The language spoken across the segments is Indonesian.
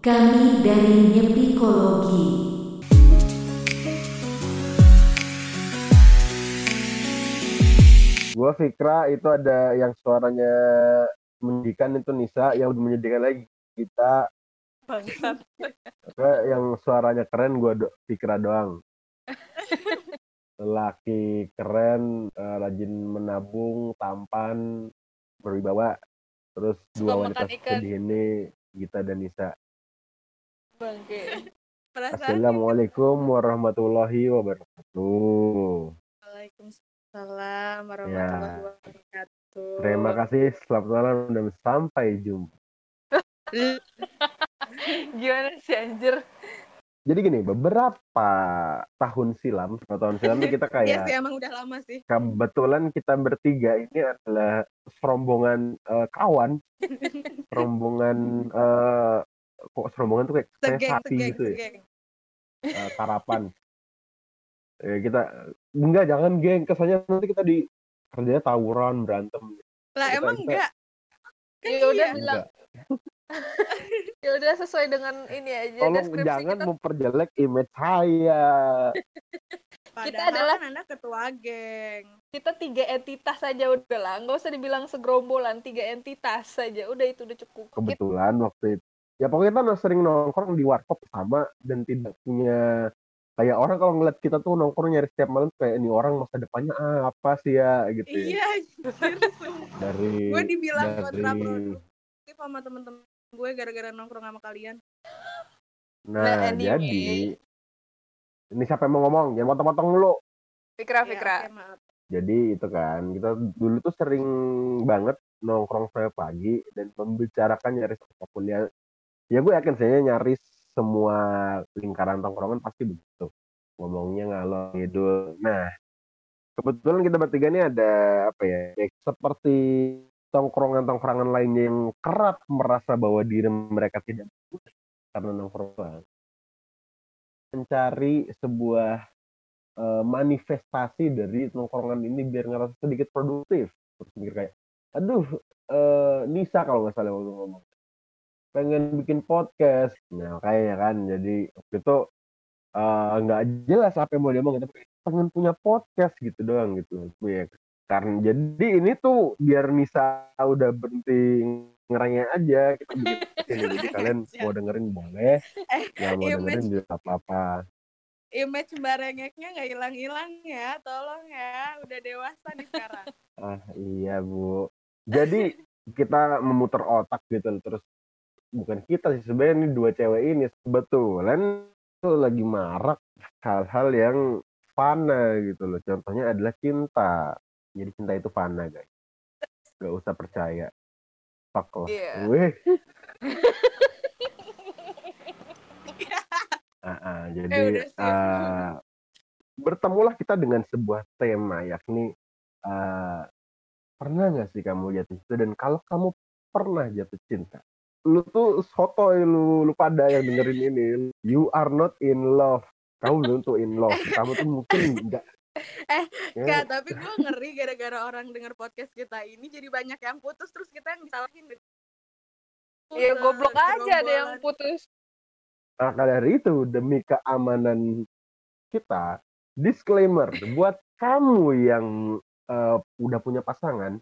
Kami dari Nyepikologi. Gua Fikra itu ada yang suaranya menyedihkan itu Nisa, yang lebih menyedihkan lagi kita Bangsat. Yang suaranya keren gua do Fikra doang. Laki keren, eh, rajin menabung, tampan, berwibawa. Terus dua Suka wanita sedih ini Gita dan Nisa. Bangke. Perasaan Assalamualaikum warahmatullahi wabarakatuh. Waalaikumsalam warahmatullahi wabarakatuh. Terima kasih, selamat malam dan sampai jumpa. Gimana sih anjir? Jadi gini, beberapa tahun silam, beberapa tahun silam kita Iya kayak sih emang udah lama sih. kebetulan kita bertiga ini adalah serombongan eh, kawan, serombongan eh, kok serombongan tuh kayak kayak Segeng, sapi segeng, gitu ya, segeng. eh, karapan. Ya, kita enggak jangan geng, kesannya nanti kita di kerjanya tawuran berantem. Lah Kita- emang kita- enggak. Kan Ya udah iya. bilang. Ya udah sesuai dengan ini aja Tolong deskripsi jangan kita. memperjelek image saya. Padahal adalah- anda ketua geng. Kita tiga entitas saja udah lah, nggak usah dibilang segerombolan, tiga entitas saja. Udah itu udah cukup. Kita, kebetulan waktu itu ya pokoknya kita sering nongkrong di warkop sama dan tidak punya kayak orang kalau ngeliat kita tuh nongkrong nyari setiap malam kayak ini orang masa depannya ah, apa sih ya gitu ya. Iya, dari gue dibilang dari kontraproduktif sama temen-temen gue gara-gara nongkrong sama kalian. nah Nah, anyway. jadi ini siapa yang mau ngomong jangan potong-potong dulu Fikra, Ya, Fikra. maaf. jadi itu kan kita dulu tuh sering banget nongkrong sampai pagi dan membicarakan nyaris apa pun ya ya gue yakin saya nyaris semua lingkaran tongkrongan pasti begitu. Ngomongnya ngalor ngidul. Nah kebetulan kita bertiga ini ada apa ya seperti tongkrongan-tongkrongan lainnya yang kerap merasa bahwa diri mereka tidak karena nongkrong. Mencari sebuah eh, manifestasi dari nongkrongan ini biar ngerasa sedikit produktif. Terus mikir kayak aduh eh, Nisa kalau nggak salah waktu ngomong pengen bikin podcast nah kayaknya kan jadi waktu itu eh, nggak jelas apa yang mau dia ngomong tapi pengen punya podcast gitu doang gitu ya karena jadi ini tuh biar Nisa udah berhenti ngerangnya aja kita bikin ini jadi kalian mau dengerin boleh Eh, ya mau image- dengerin juga apa-apa Image barengeknya nggak hilang-hilang ya, tolong ya. Udah dewasa nih sekarang. Ah iya bu. Jadi kita memutar otak gitu terus bukan kita sih sebenarnya ini dua cewek ini kebetulan tuh lagi marak hal-hal yang fana gitu loh. Contohnya adalah cinta. Jadi cinta itu fana guys. Gak usah percaya. Fuck lah. Iya. Weh. Ah, ah, jadi Eh, ah, bertemulah kita dengan sebuah tema yakni ah, pernah nggak sih kamu jatuh cinta dan kalau kamu pernah jatuh cinta lu tuh sotoy lu lu pada yang dengerin ini. You are not in love. Kamu belum tuh in love. Kamu tuh mungkin enggak Eh, Ya, Enggak, tapi gue ngeri gara-gara orang denger podcast kita ini jadi banyak yang putus terus kita yang disalahin. Ya goblok aja ada yang putus. Maka dari itu demi keamanan kita disclaimer buat kamu yang eh, udah punya pasangan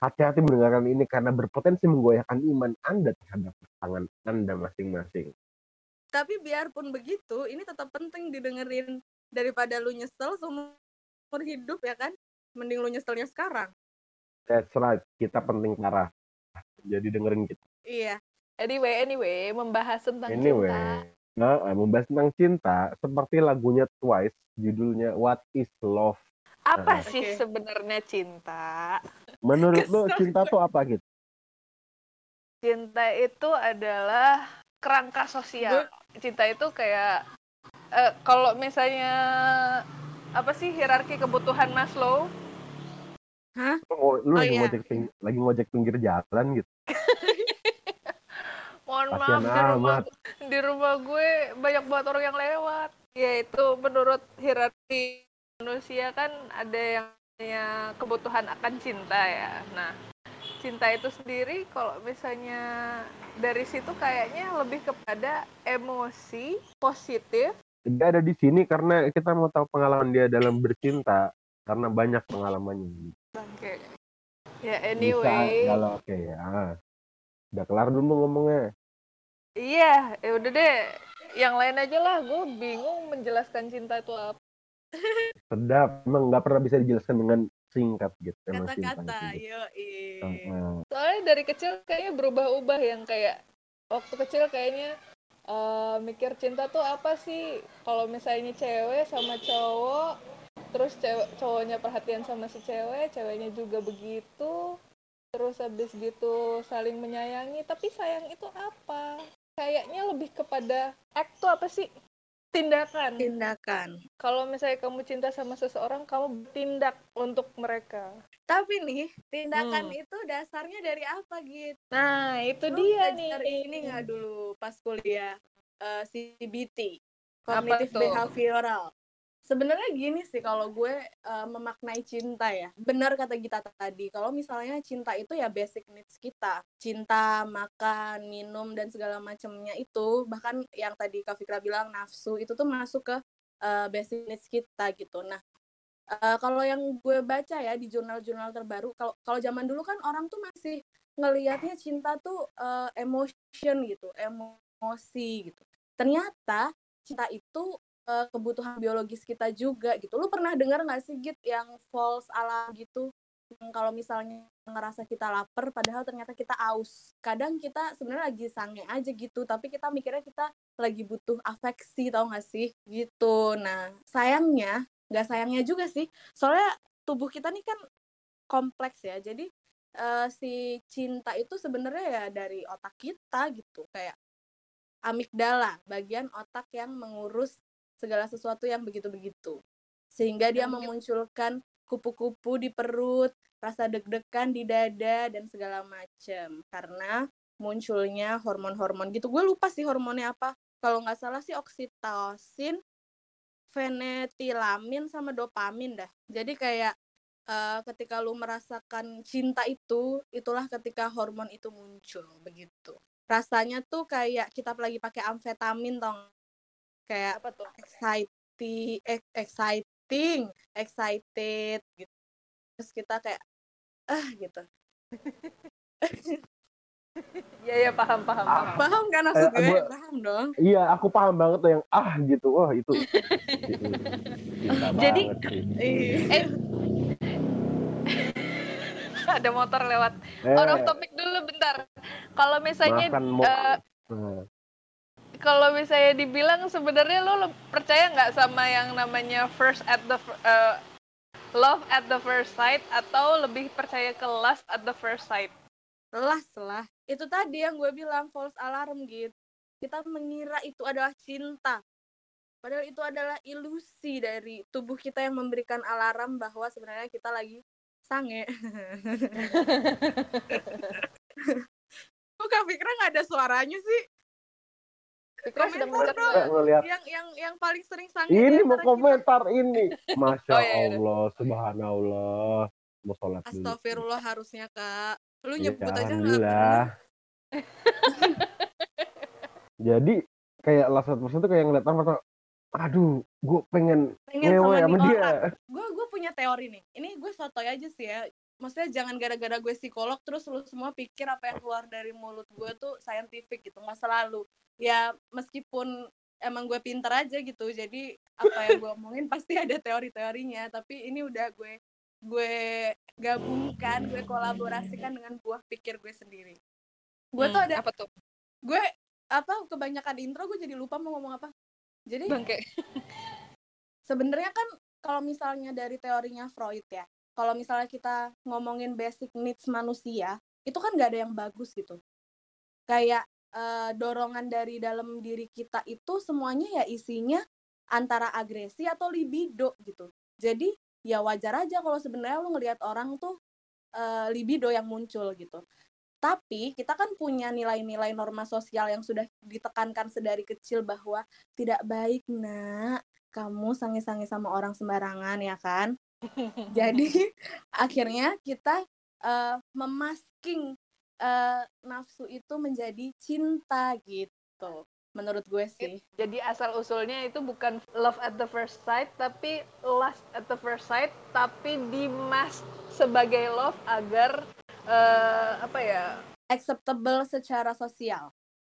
hati-hati mendengarkan ini karena berpotensi menggoyahkan iman Anda terhadap pasangan Anda masing-masing. Tapi biarpun begitu, ini tetap penting didengerin daripada lu nyesel seumur hidup ya kan. Mending lu nyeselnya sekarang. That's right, kita penting parah. Jadi dengerin kita. Iya. Anyway, anyway, membahas tentang Anyway, cinta. nah membahas tentang cinta seperti lagunya Twice, judulnya What is Love. Apa Ah. sih Oke. sebenarnya cinta? Menurut lo cinta tuh apa gitu? Cinta itu adalah kerangka sosial. Cinta itu kayak eh, kalau misalnya apa sih hierarki kebutuhan Maslow? Oh, lu Oh, lagi iya. ngojek ping- lagi ngojek pinggir jalan gitu. Mohon Kasian maaf di rumah amat. di rumah gue banyak banget orang yang lewat. Ya itu menurut hierarki manusia kan ada yang namanya kebutuhan akan cinta ya. Nah, cinta itu sendiri kalau misalnya dari situ kayaknya lebih kepada emosi positif. Dia ada di sini karena kita mau tahu pengalaman dia dalam bercinta karena banyak pengalamannya. Bangke ya bisa anyway. kalau oke ya. Udah kelar dulu ngomongnya? Iya ya udah deh. Yang lain aja lah gue bingung menjelaskan cinta itu apa sedap. Emang nggak pernah bisa dijelaskan dengan singkat gitu. Kata-kata itu. yo Heeh. soalnya dari kecil kayaknya berubah-ubah yang kayak waktu kecil kayaknya eh, mikir cinta tuh apa sih? Kalau misalnya cewek sama cowok terus cewek cowoknya perhatian sama si cewek ceweknya juga begitu terus habis gitu saling menyayangi. Tapi sayang itu apa? Kayaknya lebih kepada act tuh apa sih tindakan. Tindakan. Kalau misalnya kamu cinta sama seseorang kamu bertindak untuk mereka. Tapi nih tindakan Hmm. itu dasarnya dari apa gitu nah itu Lu dia nih. ini nggak dulu pas kuliah eh, CBT cognitive behavioral sebenarnya gini sih kalau gue eh, memaknai cinta ya. Benar kata Gita tadi kalau misalnya cinta itu ya basic needs kita. Cinta makan minum dan segala macamnya itu bahkan yang tadi Kak Fikra bilang nafsu itu tuh masuk ke eh, basic needs kita gitu. Nah eh, kalau yang gue baca ya di jurnal-jurnal terbaru kalau kalau zaman dulu kan orang tuh masih ngelihatnya cinta tuh eh, emotion gitu emosi gitu. Ternyata cinta itu eh, kebutuhan biologis kita juga gitu. Lu pernah dengar nggak sih Git yang false alarm gitu? Kalau misalnya ngerasa kita lapar padahal ternyata kita aus. Kadang kita sebenarnya lagi sange aja gitu tapi kita mikirnya kita lagi butuh afeksi tau gak sih? Gitu. Nah sayangnya nggak sayangnya juga sih soalnya tubuh kita nih kan kompleks ya. Jadi eh, si cinta itu sebenarnya ya dari otak kita gitu. Kayak amigdala bagian otak yang mengurus segala sesuatu yang begitu-begitu. Sehingga dia memunculkan kupu-kupu di perut rasa deg-degan di dada dan segala macam karena munculnya hormon-hormon gitu. Gue lupa sih hormonnya apa. Kalau nggak salah sih oksitosin fenetilamin sama dopamin dah. Jadi kayak eh, ketika lu merasakan cinta itu itulah ketika hormon itu muncul begitu. Rasanya tuh kayak kita lagi pakai amfetamin tong kayak apa tuh exciting exciting excited gitu terus kita kayak ah gitu Iya ya paham paham paham. paham kan maksud Eh, gue gua- paham dong iya aku paham banget tuh yang ah gitu wah itu Gitu. Jadi-. Iya. Eh ada motor lewat. eh, Out of topic dulu bentar. Kalau misalnya makan eh, Nah, kalau misalnya dibilang sebenarnya lo percaya nggak sama yang namanya first at the eh, love at the first sight atau lebih percaya ke lust at the first sight? las lah. Itu tadi yang gue bilang false alarm gitu. Kita mengira itu adalah cinta. Padahal itu adalah ilusi dari tubuh kita yang memberikan alarm bahwa sebenarnya kita lagi sange. Kok Kak Fikra nggak ada suaranya sih Fikra sedang ngeliat. yang yang yang paling sering sange ini mau komentar ini. Masya Oh, iya, iya. allah subhanallah. Mau sholat kita. dulu. Astagfirullah harusnya kak. Lu Iya, nyebut aja alhamdulillah. jadi kayak last person tuh kayak ngeliat kata, aduh gue pengen pengen ngewe sama dia. gue gue punya teori nih. Ini gue sotoy aja sih ya maksudnya jangan gara-gara gue psikolog terus lu semua pikir apa yang keluar dari mulut gue tuh scientific gitu nggak selalu ya meskipun emang gue pinter aja gitu jadi apa yang gue omongin pasti ada teori-teorinya tapi ini udah gue gue gabungkan gue kolaborasikan dengan buah pikir gue sendiri gue tuh Hmm, ada apa tuh? gue apa kebanyakan intro gue jadi lupa mau ngomong apa jadi Bangke. sebenarnya kan kalau misalnya dari teorinya Freud ya kalau misalnya kita ngomongin basic needs manusia itu kan nggak ada yang bagus gitu. Kayak eh, dorongan dari dalam diri kita itu semuanya ya isinya antara agresi atau libido gitu. Jadi ya wajar aja kalau sebenarnya lu ngelihat orang tuh eh, libido yang muncul gitu. Tapi kita kan punya nilai-nilai norma sosial yang sudah ditekankan sedari kecil bahwa tidak baik nak. Kamu sange-sange sama orang sembarangan ya kan jadi akhirnya kita eh, making eh, nafsu itu menjadi cinta gitu menurut gue sih Jadi asal usulnya itu bukan love at the first sight, tapi lust at the first sight, tapi dimas sebagai love agar eh, apa ya? acceptable secara sosial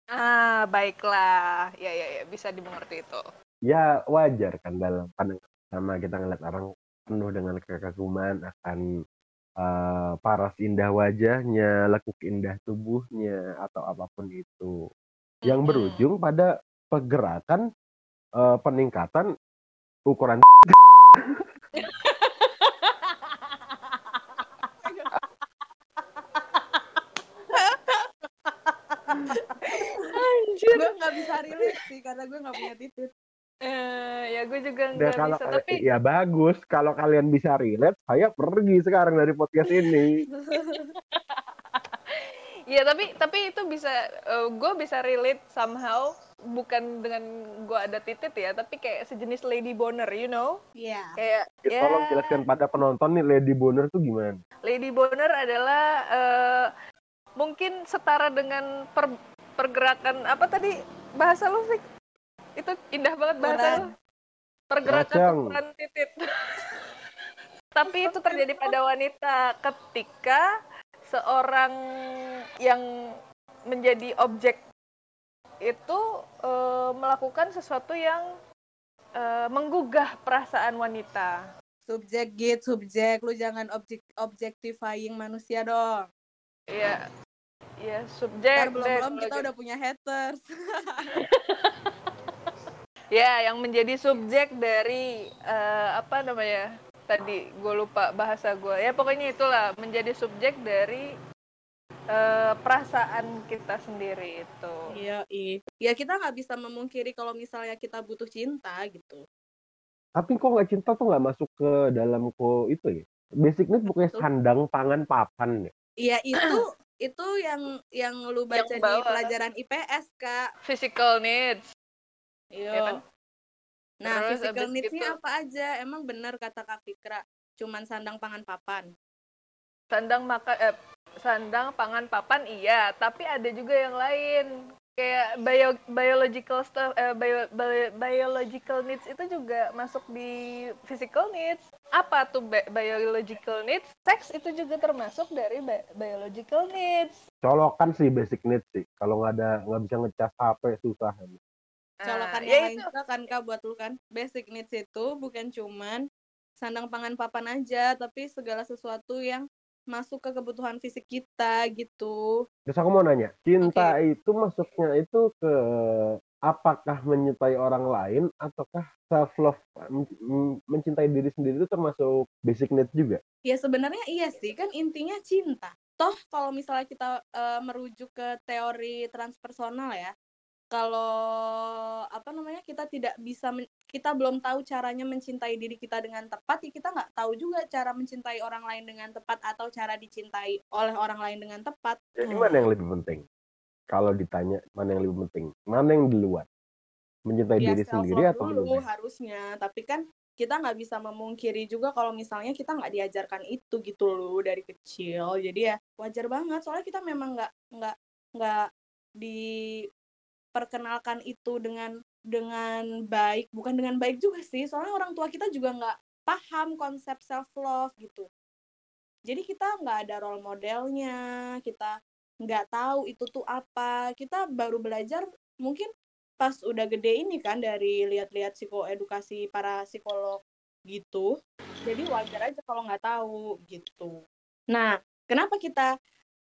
Ah, baiklah. Ya ya ya, bisa dimengerti itu. ya wajar kan dalam pandangan sama kita ngeliat orang penuh dengan kekaguman akan eh, paras indah wajahnya, lekuk indah tubuhnya atau apa pun itu yang Mm-mm. berujung pada pergerakan eh, peningkatan ukuran Anjir. gue nggak bisa relate sih karena gue nggak punya titik Eh, ya gue juga Ya, nggak kalau bisa, kalian- tapi ya bagus. Kalau kalian bisa relate saya pergi sekarang dari podcast ini. Ya tapi tapi itu bisa gue bisa relate somehow bukan dengan gue ada titit ya tapi kayak sejenis lady boner you know? Iya. Kayak Ya, ya. tolong jelaskan pada penonton nih Lady Boner tuh gimana? Lady boner adalah eh, mungkin setara dengan per- pergerakan apa tadi bahasa lu Fik? Itu indah banget bahasa pergerakan ukuran titit. Tapi itu terjadi pada wanita ketika seorang yang menjadi objek itu eh, melakukan sesuatu yang eh, menggugah perasaan wanita. Subjek git subjek. Lu jangan objek objectifying manusia dong. Iya, iya Ntar subjek. belum deh belum kalau kita gitu. udah punya haters Ya, yang menjadi subjek dari eh, apa namanya? Tadi gue lupa bahasa gue. Ya pokoknya itulah menjadi subjek dari eh, perasaan kita sendiri itu. iya iya ya kita nggak bisa memungkiri kalau misalnya kita butuh cinta gitu tapi kok nggak cinta tuh nggak masuk ke dalam ko itu ya basic need bukannya sandang pangan papan ya Iya itu itu yang yang lu baca Yang di pelajaran IPS kak Physical needs. Iya. Ya kan? Nah, Terus physical needs-nya gitu- apa aja? Emang benar kata Kak Fikra, cuman sandang pangan papan. Sandang makan eh, sandang pangan papan iya, tapi ada juga yang lain. Kayak bio, biological stuff eh, bio, bio- biological needs itu juga masuk di physical needs. Apa tuh bi- biological needs? Seks itu juga termasuk dari bi- biological needs. colokan sih basic need sih kalau nggak ada nggak bisa ngecas HP susah Nah, Colokan ya yang lain itu. kan Kak buat lu kan. Basic needs itu bukan cuman sandang pangan papan aja, tapi segala sesuatu yang masuk ke kebutuhan fisik kita gitu. terus aku mau nanya cinta itu masuknya itu ke apakah menyukai orang lain ataukah self love mencintai diri sendiri itu termasuk basic need juga Ya sebenarnya iya sih, kan intinya cinta. Toh kalau misalnya kita eh, merujuk ke teori transpersonal ya, kalau apa namanya kita tidak bisa men- kita belum tahu caranya mencintai diri kita dengan tepat, ya kita nggak tahu juga cara mencintai orang lain dengan tepat atau cara dicintai oleh orang lain dengan tepat. jadi Hmm. mana yang lebih penting kalau ditanya mana yang lebih penting mana yang duluan mencintai Ya diri sendiri atau dulu mencintai harusnya, tapi kan kita nggak bisa memungkiri juga kalau misalnya kita nggak diajarkan itu gitu loh dari kecil. Jadi ya wajar banget soalnya kita memang nggak nggak nggak diperkenalkan itu dengan dengan baik, bukan dengan baik juga sih. Soalnya orang tua kita juga nggak paham konsep self love gitu. Jadi kita nggak ada role modelnya, kita nggak tahu itu tuh apa. Kita baru belajar mungkin pas udah gede ini kan dari lihat-lihat psikoedukasi para psikolog gitu. Jadi wajar aja kalau nggak tahu gitu. Nah, kenapa kita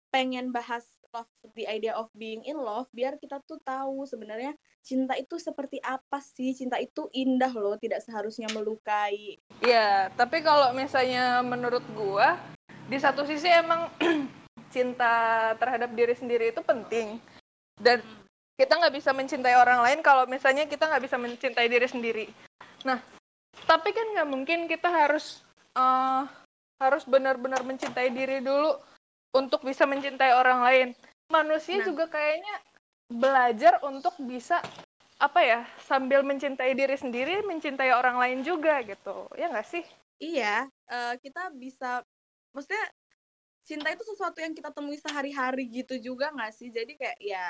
pengen bahas love, the idea of being in love, biar kita tuh tahu sebenarnya cinta itu seperti apa sih? Cinta itu indah loh, tidak seharusnya melukai. Iya, tapi kalau misalnya menurut gua di satu sisi emang cinta terhadap diri sendiri itu penting dan kita nggak bisa mencintai orang lain kalau misalnya kita nggak bisa mencintai diri sendiri. Nah, tapi kan nggak mungkin kita harus eh, harus benar-benar mencintai diri dulu untuk bisa mencintai orang lain. Manusia Nah. juga kayaknya belajar untuk bisa apa ya sambil mencintai diri sendiri mencintai orang lain juga gitu ya nggak sih Iya, eh, kita bisa, maksudnya cinta itu sesuatu yang kita temui sehari-hari gitu juga nggak sih jadi kayak ya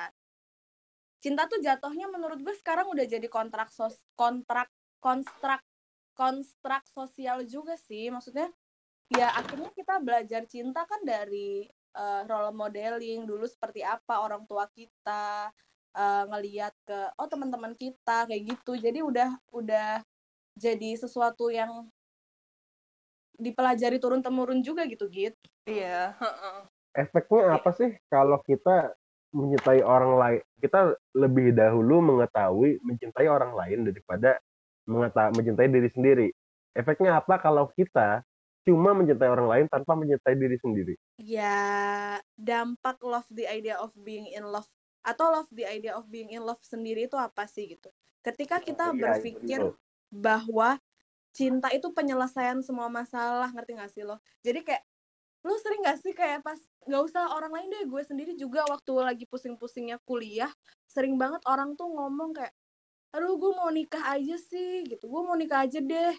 cinta tuh jatuhnya menurut gue sekarang udah jadi kontrak sos kontrak konstrak konstrak sosial juga sih maksudnya ya akhirnya kita belajar cinta kan dari uh, role modeling dulu seperti apa orang tua kita uh, ngeliat ke oh teman-teman kita kayak gitu. Jadi udah udah jadi sesuatu yang dipelajari turun temurun juga gitu gitu iya efeknya apa sih kalau kita mencintai orang lain? Kita lebih dahulu mengetahui mencintai orang lain daripada mengetahui mencintai diri sendiri. Efeknya apa kalau kita cuma mencintai orang lain tanpa mencintai diri sendiri. Ya dampak love the idea of being in love atau love the idea of being in love sendiri itu apa sih gitu? Ketika kita oh, berpikir iya, bahwa cinta itu penyelesaian semua masalah ngerti gak sih lo? Jadi kayak lu sering gak sih kayak pas nggak usah orang lain deh gue sendiri juga waktu lagi pusing-pusingnya kuliah sering banget orang tuh ngomong kayak aduh gue mau nikah aja sih gitu. Gue mau nikah aja deh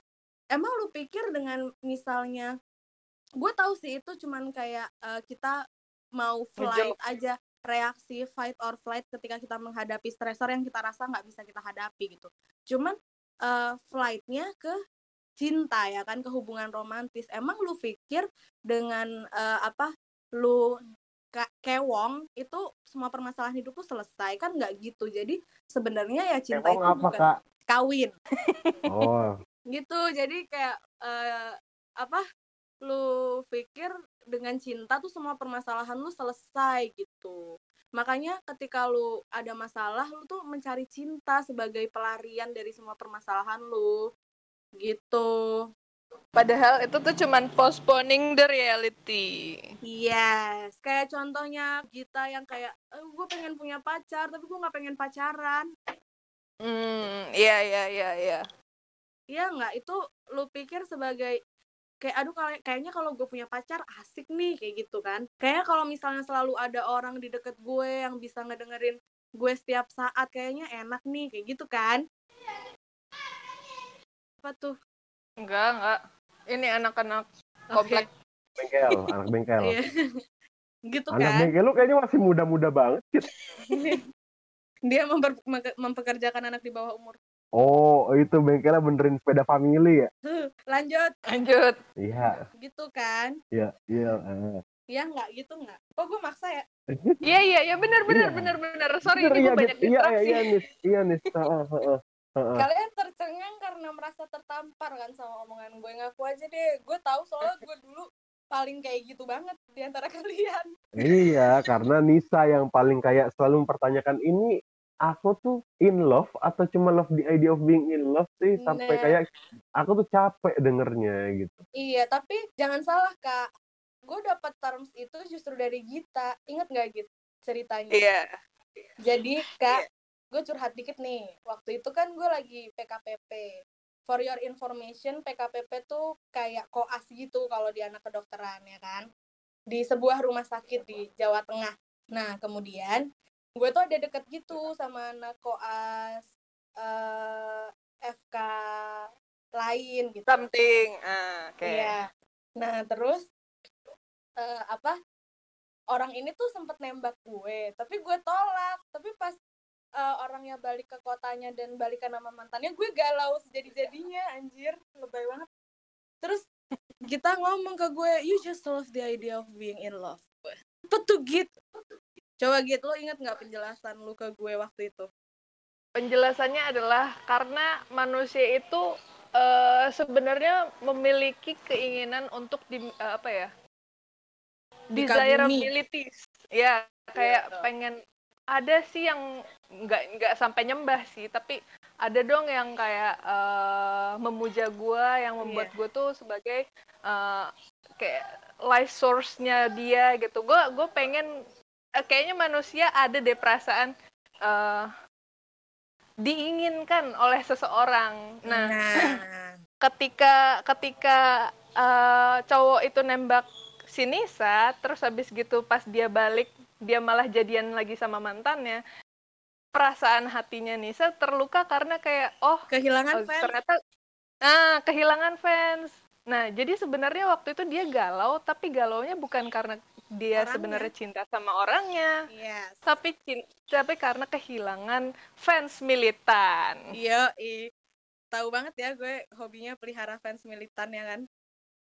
emang lu pikir dengan misalnya gue tahu sih itu cuman kayak uh, kita mau flight aja reaksi fight or flight ketika kita menghadapi stresor yang kita rasa nggak bisa kita hadapi gitu. Cuman uh, flightnya ke cinta ya kan ke hubungan romantis. Emang lu pikir dengan uh, apa lu kewong itu semua permasalahan hidup lu selesai kan nggak gitu? Jadi sebenarnya ya cinta kewong itu apa, bukan Kak? kawin. Oh gitu jadi kayak uh, apa lu pikir dengan cinta tuh semua permasalahan lu selesai gitu makanya ketika lu ada masalah lu tuh mencari cinta sebagai pelarian dari semua permasalahan lu gitu Padahal itu tuh cuman postponing the reality. Yes, kayak contohnya kita yang kayak, e, gue pengen punya pacar, tapi gue nggak pengen pacaran. Hmm, iya iya iya iya. Iya nggak? Itu lu pikir sebagai kayak aduh kayaknya kalau gue punya pacar asik nih kayak gitu kan. Kayaknya kalau misalnya selalu ada orang di deket gue yang bisa ngedengerin gue setiap saat kayaknya enak nih kayak gitu kan apa tuh? Enggak, enggak. Ini anak-anak komplek. Bengkel, anak bengkel. Iya. gitu anak kan. Anak bengkel lu kayaknya masih muda-muda banget. Gitu. Dia memper mempekerjakan anak di bawah umur. Oh, itu bengkelnya benerin sepeda family ya? Lanjut. Lanjut. Iya. Gitu kan? Iya, iya. Uh. Iya nggak gitu nggak? Kok gue maksa ya? Iya iya iya benar benar iya. benar benar. Sorry bener, ini iya, gue banyak iya, iya, iya, nis, iya nis. Kalian tercengang karena merasa tertampar kan sama omongan gue ngaku aja deh. Gue tahu soalnya gue dulu paling kayak gitu banget di antara kalian. Iya, karena Nisa yang paling kayak selalu mempertanyakan ini aku tuh in love atau cuma love the idea of being in love sih sampai nah. kayak aku tuh capek dengernya gitu. Iya, tapi jangan salah kak. Gue dapat terms itu justru dari Gita. Ingat nggak gitu ceritanya? Iya. Jadi kak, yeah gue curhat dikit nih waktu itu kan gue lagi PKPP for your information PKPP tuh kayak koas gitu kalau di anak kedokteran ya kan di sebuah rumah sakit di Jawa Tengah nah kemudian gue tuh ada deket gitu sama anak koas uh, eh, FK lain gitu. Something uh, oke. Okay. Iya. nah terus uh, apa orang ini tuh sempet nembak gue tapi gue tolak. Tapi pas uh, orangnya balik ke kotanya dan balikan nama mantannya gue galau sejadi-jadinya anjir lebay banget. Terus kita ngomong ke gue you just love the idea of being in love. Apa tuh coba gitu lo inget nggak penjelasan lu ke gue waktu itu? Penjelasannya adalah karena manusia itu uh, sebenarnya memiliki keinginan untuk di uh, apa ya? Desirabilities ya kayak ya, pengen ada sih yang nggak nggak sampai nyembah sih tapi ada dong yang kayak uh, memuja gue yang membuat yeah. gue tuh sebagai uh, kayak life source-nya dia gitu. Gue gue pengen kayaknya manusia ada deh perasaan uh, diinginkan oleh seseorang. Nah, nah. ketika ketika uh, cowok itu nembak si Nisa terus habis gitu pas dia balik dia malah jadian lagi sama mantannya perasaan hatinya Nisa terluka karena kayak oh kehilangan oh, fans. ternyata ah kehilangan fans. Nah, jadi sebenarnya waktu itu dia galau, tapi galaunya bukan karena dia Orangnya. sebenarnya cinta sama orangnya, Yes. tapi cin- tapi karena kehilangan fans militan. Iya, i. Tahu banget ya gue hobinya pelihara fans militan ya kan.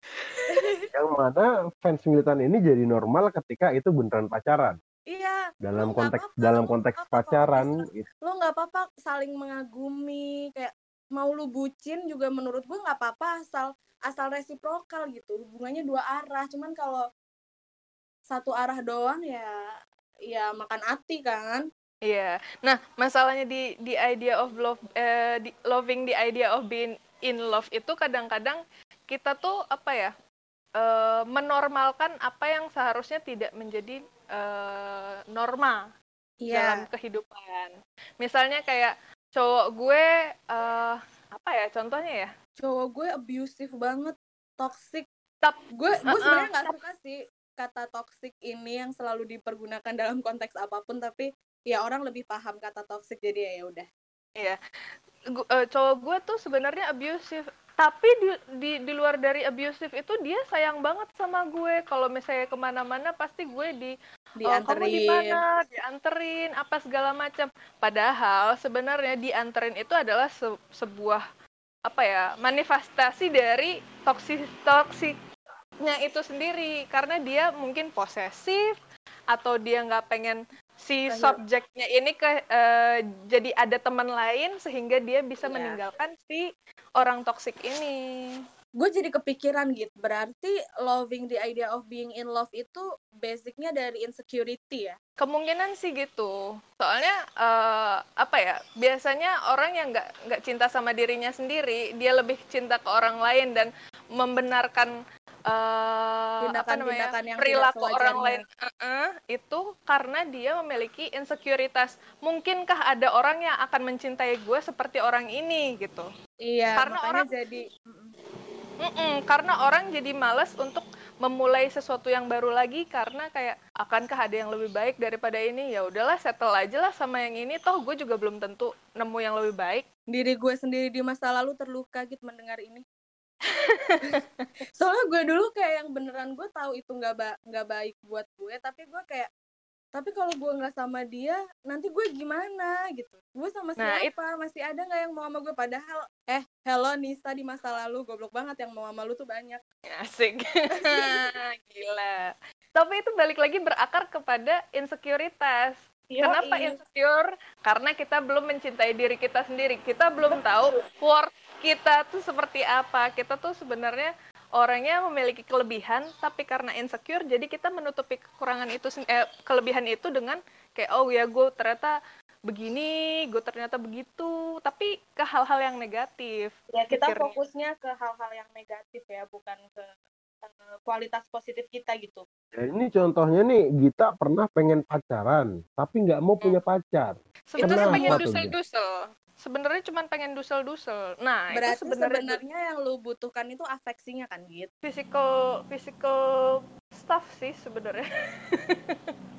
Yang mana fans militan ini jadi normal ketika itu beneran pacaran. Iya, Dalam konteks apa-apa, dalam lu konteks nggak apa-apa, pacaran bisa. lo nggak apa-apa saling mengagumi kayak mau lu bucin juga menurut gue nggak apa-apa asal asal resiprokal gitu hubungannya dua arah cuman kalau satu arah doang ya ya makan hati kan Iya. Nah, masalahnya di di idea of love eh, di loving the idea of being in love itu kadang-kadang kita tuh apa ya? eh, menormalkan apa yang seharusnya tidak menjadi eh, norma dalam iya kehidupan. Misalnya kayak cowok gue eh, apa ya contohnya ya? cowok gue abusive banget toxic Tap. gue gue Uh-uh. sebenarnya nggak suka sih kata toxic ini yang selalu dipergunakan dalam konteks apa pun tapi ya orang lebih paham kata toxic jadi ya ya udah. Gu- eh, cowok gue tuh sebenarnya abusive tapi di, di di luar dari abusive itu dia sayang banget sama gue. Kalau misalnya ke mana-mana pasti gue di oh, kamu di dianterin. mana? Dianterin apa segala macam. Padahal sebenarnya dianterin itu adalah se- sebuah apa ya manifestasi dari toksis toksiknya itu sendiri karena dia mungkin posesif atau dia nggak pengen si subjeknya ini ke eh, jadi ada teman lain sehingga dia bisa Iya. meninggalkan si orang toksik ini gue jadi kepikiran gitu berarti loving the idea of being in love itu basicnya dari insecurity ya Kemungkinan sih gitu. Soalnya eh, apa ya? Biasanya orang yang nggak nggak cinta sama dirinya sendiri, dia lebih cinta ke orang lain dan membenarkan namanya Tindakan-tindakan yang perilaku orang lain Eh-eh, itu karena dia memiliki insekuritas. Mungkinkah ada orang yang akan mencintai gue seperti orang ini gitu? iya Karena orang- jadi mm-mm. Mm-mm, karena orang jadi males untuk memulai sesuatu yang baru lagi karena kayak akankah ada yang lebih baik daripada ini ya udahlah settle aja lah sama yang ini toh gue juga belum tentu nemu yang lebih baik diri gue sendiri di masa lalu terluka gitu mendengar ini soalnya gue dulu kayak yang beneran gue tahu itu nggak ba- nggak baik buat gue tapi gue kayak tapi kalau gue nggak sama dia nanti gue gimana? Gitu. Gue sama Nah, siapa? Masih ada nggak yang mau sama gue? Padahal eh hello Nisa di masa lalu goblok banget yang mau sama lu tuh banyak. Asik. Gila. Tapi itu balik lagi berakar kepada insekuritas Kenapa insecure? Karena kita belum mencintai diri kita sendiri. Kita belum tahu worth kita tuh seperti apa. Kita tuh sebenarnya orangnya memiliki kelebihan, tapi karena insecure, jadi kita menutupi kekurangan itu, eh, kelebihan itu dengan kayak oh ya gue ternyata begini, gue ternyata begitu, tapi ke hal-hal yang negatif. ya kita pikirnya. fokusnya ke hal-hal yang negatif ya bukan ke eh, kualitas positif kita gitu Ya, ini contohnya nih Gita pernah pengen pacaran tapi nggak mau punya pacar. Sebenarnya tuh, Gita? dusel-dusel. Sebenarnya cuma pengen dusel-dusel. Nah, berarti itu sebenarnya sebenarnya yang lu butuhkan itu afeksinya kan gitu physical physical stuff sih sebenarnya.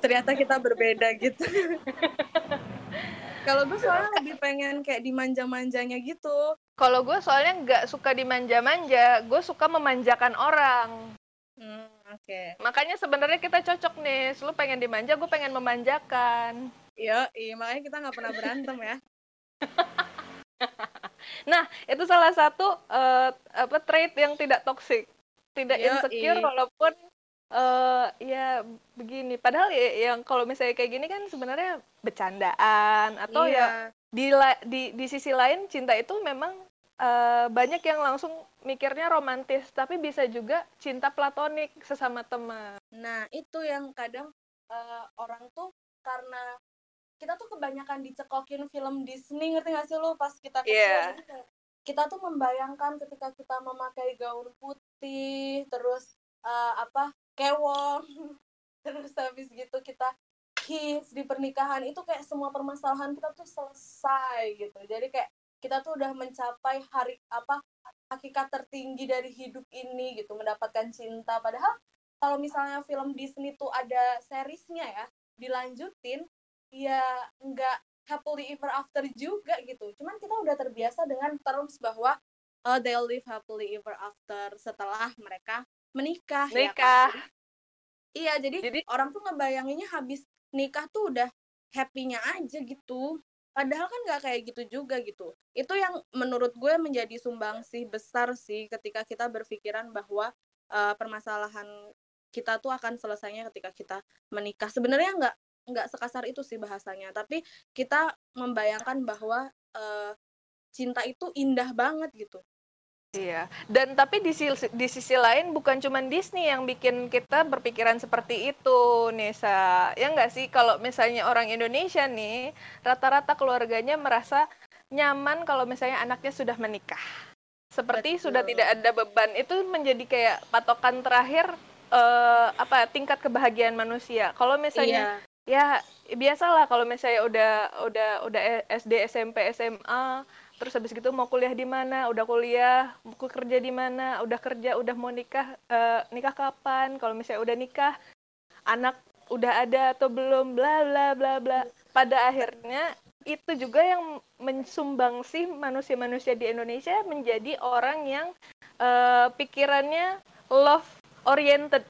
ternyata kita berbeda gitu kalau gue soalnya lebih pengen kayak dimanja-manjanya gitu Kalau gue soalnya nggak suka dimanja-manja, gue suka memanjakan orang. hmm, oke Makanya sebenarnya kita cocok nih. Lu pengen dimanja, gue pengen memanjakan. Iya makanya kita nggak pernah berantem ya Nah, itu salah satu eh, apa trait yang tidak toxic, tidak Yoi. insecure walaupun eh ya begini. Padahal ya, yang kalau misalnya kayak gini kan sebenarnya bercandaan atau ya iya di la- di di sisi lain cinta itu memang eh, banyak yang langsung mikirnya romantis tapi bisa juga cinta platonik sesama teman nah itu yang kadang eh, orang tuh karena kita tuh kebanyakan dicekokin film Disney ngerti gak sih lu? Pas kita kecil kayak kita tuh membayangkan ketika kita memakai gaun putih terus eh, apa kewong terus habis gitu kita kiss di pernikahan itu kayak semua permasalahan kita tuh selesai gitu. Jadi kayak kita tuh udah mencapai hari apa hakikat tertinggi dari hidup ini gitu mendapatkan cinta. Padahal kalau misalnya film Disney tuh ada seriesnya ya dilanjutin ya nggak happily ever after juga gitu cuman kita udah terbiasa dengan terms bahwa uh, they'll live happily ever after setelah mereka menikah. ya kan? Nikah. Iya, jadi, Jadi orang tuh ngebayanginnya habis nikah tuh udah happy-nya aja gitu. Padahal kan nggak kayak gitu juga gitu. Itu yang menurut gue menjadi sumbangsih besar sih ketika kita berpikiran bahwa uh, permasalahan kita tuh akan selesainya ketika kita menikah. Sebenarnya nggak nggak sekasar itu sih bahasanya, tapi kita membayangkan bahwa uh, cinta itu indah banget gitu. Iya, dan tapi di sisi, di sisi lain bukan cuma Disney yang bikin kita berpikiran seperti itu, Nisa. Ya nggak sih, kalau misalnya orang Indonesia nih, rata-rata keluarganya merasa nyaman kalau misalnya anaknya sudah menikah. Seperti Betul. sudah tidak ada beban. Itu menjadi kayak patokan terakhir eh, apa tingkat kebahagiaan manusia. Kalau misalnya Iya, ya biasalah kalau misalnya udah udah udah SD SMP SMA terus habis gitu mau kuliah di mana? Udah kuliah mau kerja di mana? Udah kerja udah mau nikah eh, nikah kapan? Kalau misalnya udah nikah anak udah ada atau belum? Bla bla bla bla. Pada akhirnya itu juga yang mensumbangsi manusia-manusia di Indonesia menjadi orang yang eh, pikirannya love oriented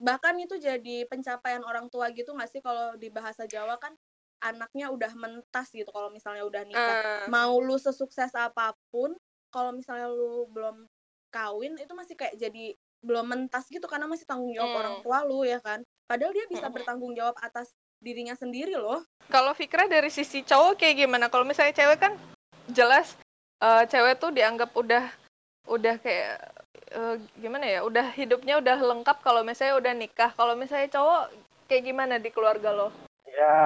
bahkan itu jadi pencapaian orang tua gitu nggak sih kalau di bahasa Jawa kan anaknya udah mentas gitu kalau misalnya udah nikah. Eh, Mau lu sesukses apa pun, kalau misalnya lu belum kawin itu masih kayak jadi belum mentas gitu karena masih tanggung jawab Hmm. orang tua lu ya kan. Padahal dia bisa Hmm. bertanggung jawab atas dirinya sendiri loh. kalau Fikra dari sisi cowok kayak gimana? Kalau misalnya cewek kan jelas eh, cewek tuh dianggap udah udah kayak eh, gimana ya? Udah hidupnya udah lengkap kalau misalnya udah nikah. Kalau misalnya cowok kayak gimana di keluarga lo? Ya,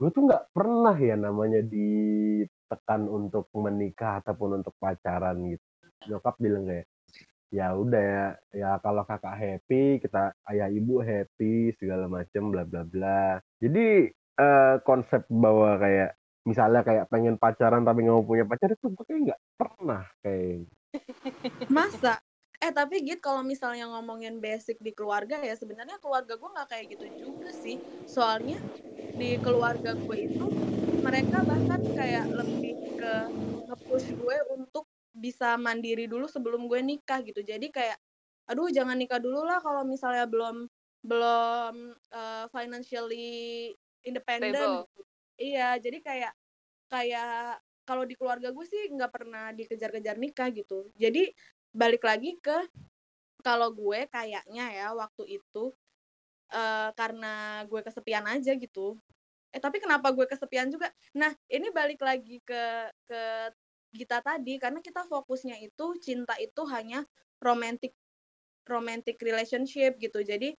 gue tuh nggak pernah ya namanya ditekan untuk menikah ataupun untuk pacaran gitu. Nyokap bilang kayak, ya udah ya, ya kalau kakak happy, kita ayah ibu happy segala macem bla bla bla. Jadi eh, konsep bahwa kayak misalnya kayak pengen pacaran tapi nggak mau punya pacar itu gue kayak nggak pernah kayak Masa? Eh tapi Git kalau misalnya ngomongin basic di keluarga ya sebenarnya keluarga gue nggak kayak gitu juga sih. Soalnya di keluarga gue itu mereka bahkan kayak lebih ke nge-push gue untuk bisa mandiri dulu sebelum gue nikah gitu. Jadi kayak aduh jangan nikah dulu lah kalau misalnya belum belum eh, financially independent. Stable. Iya, jadi kayak kayak kalau di keluarga gue sih nggak pernah dikejar-kejar nikah gitu. Jadi balik lagi ke kalau gue kayaknya ya waktu itu eh, karena gue kesepian aja gitu. Eh tapi kenapa gue kesepian juga? Nah ini balik lagi ke ke kita tadi karena kita fokusnya itu cinta itu hanya romantic romantic relationship gitu. Jadi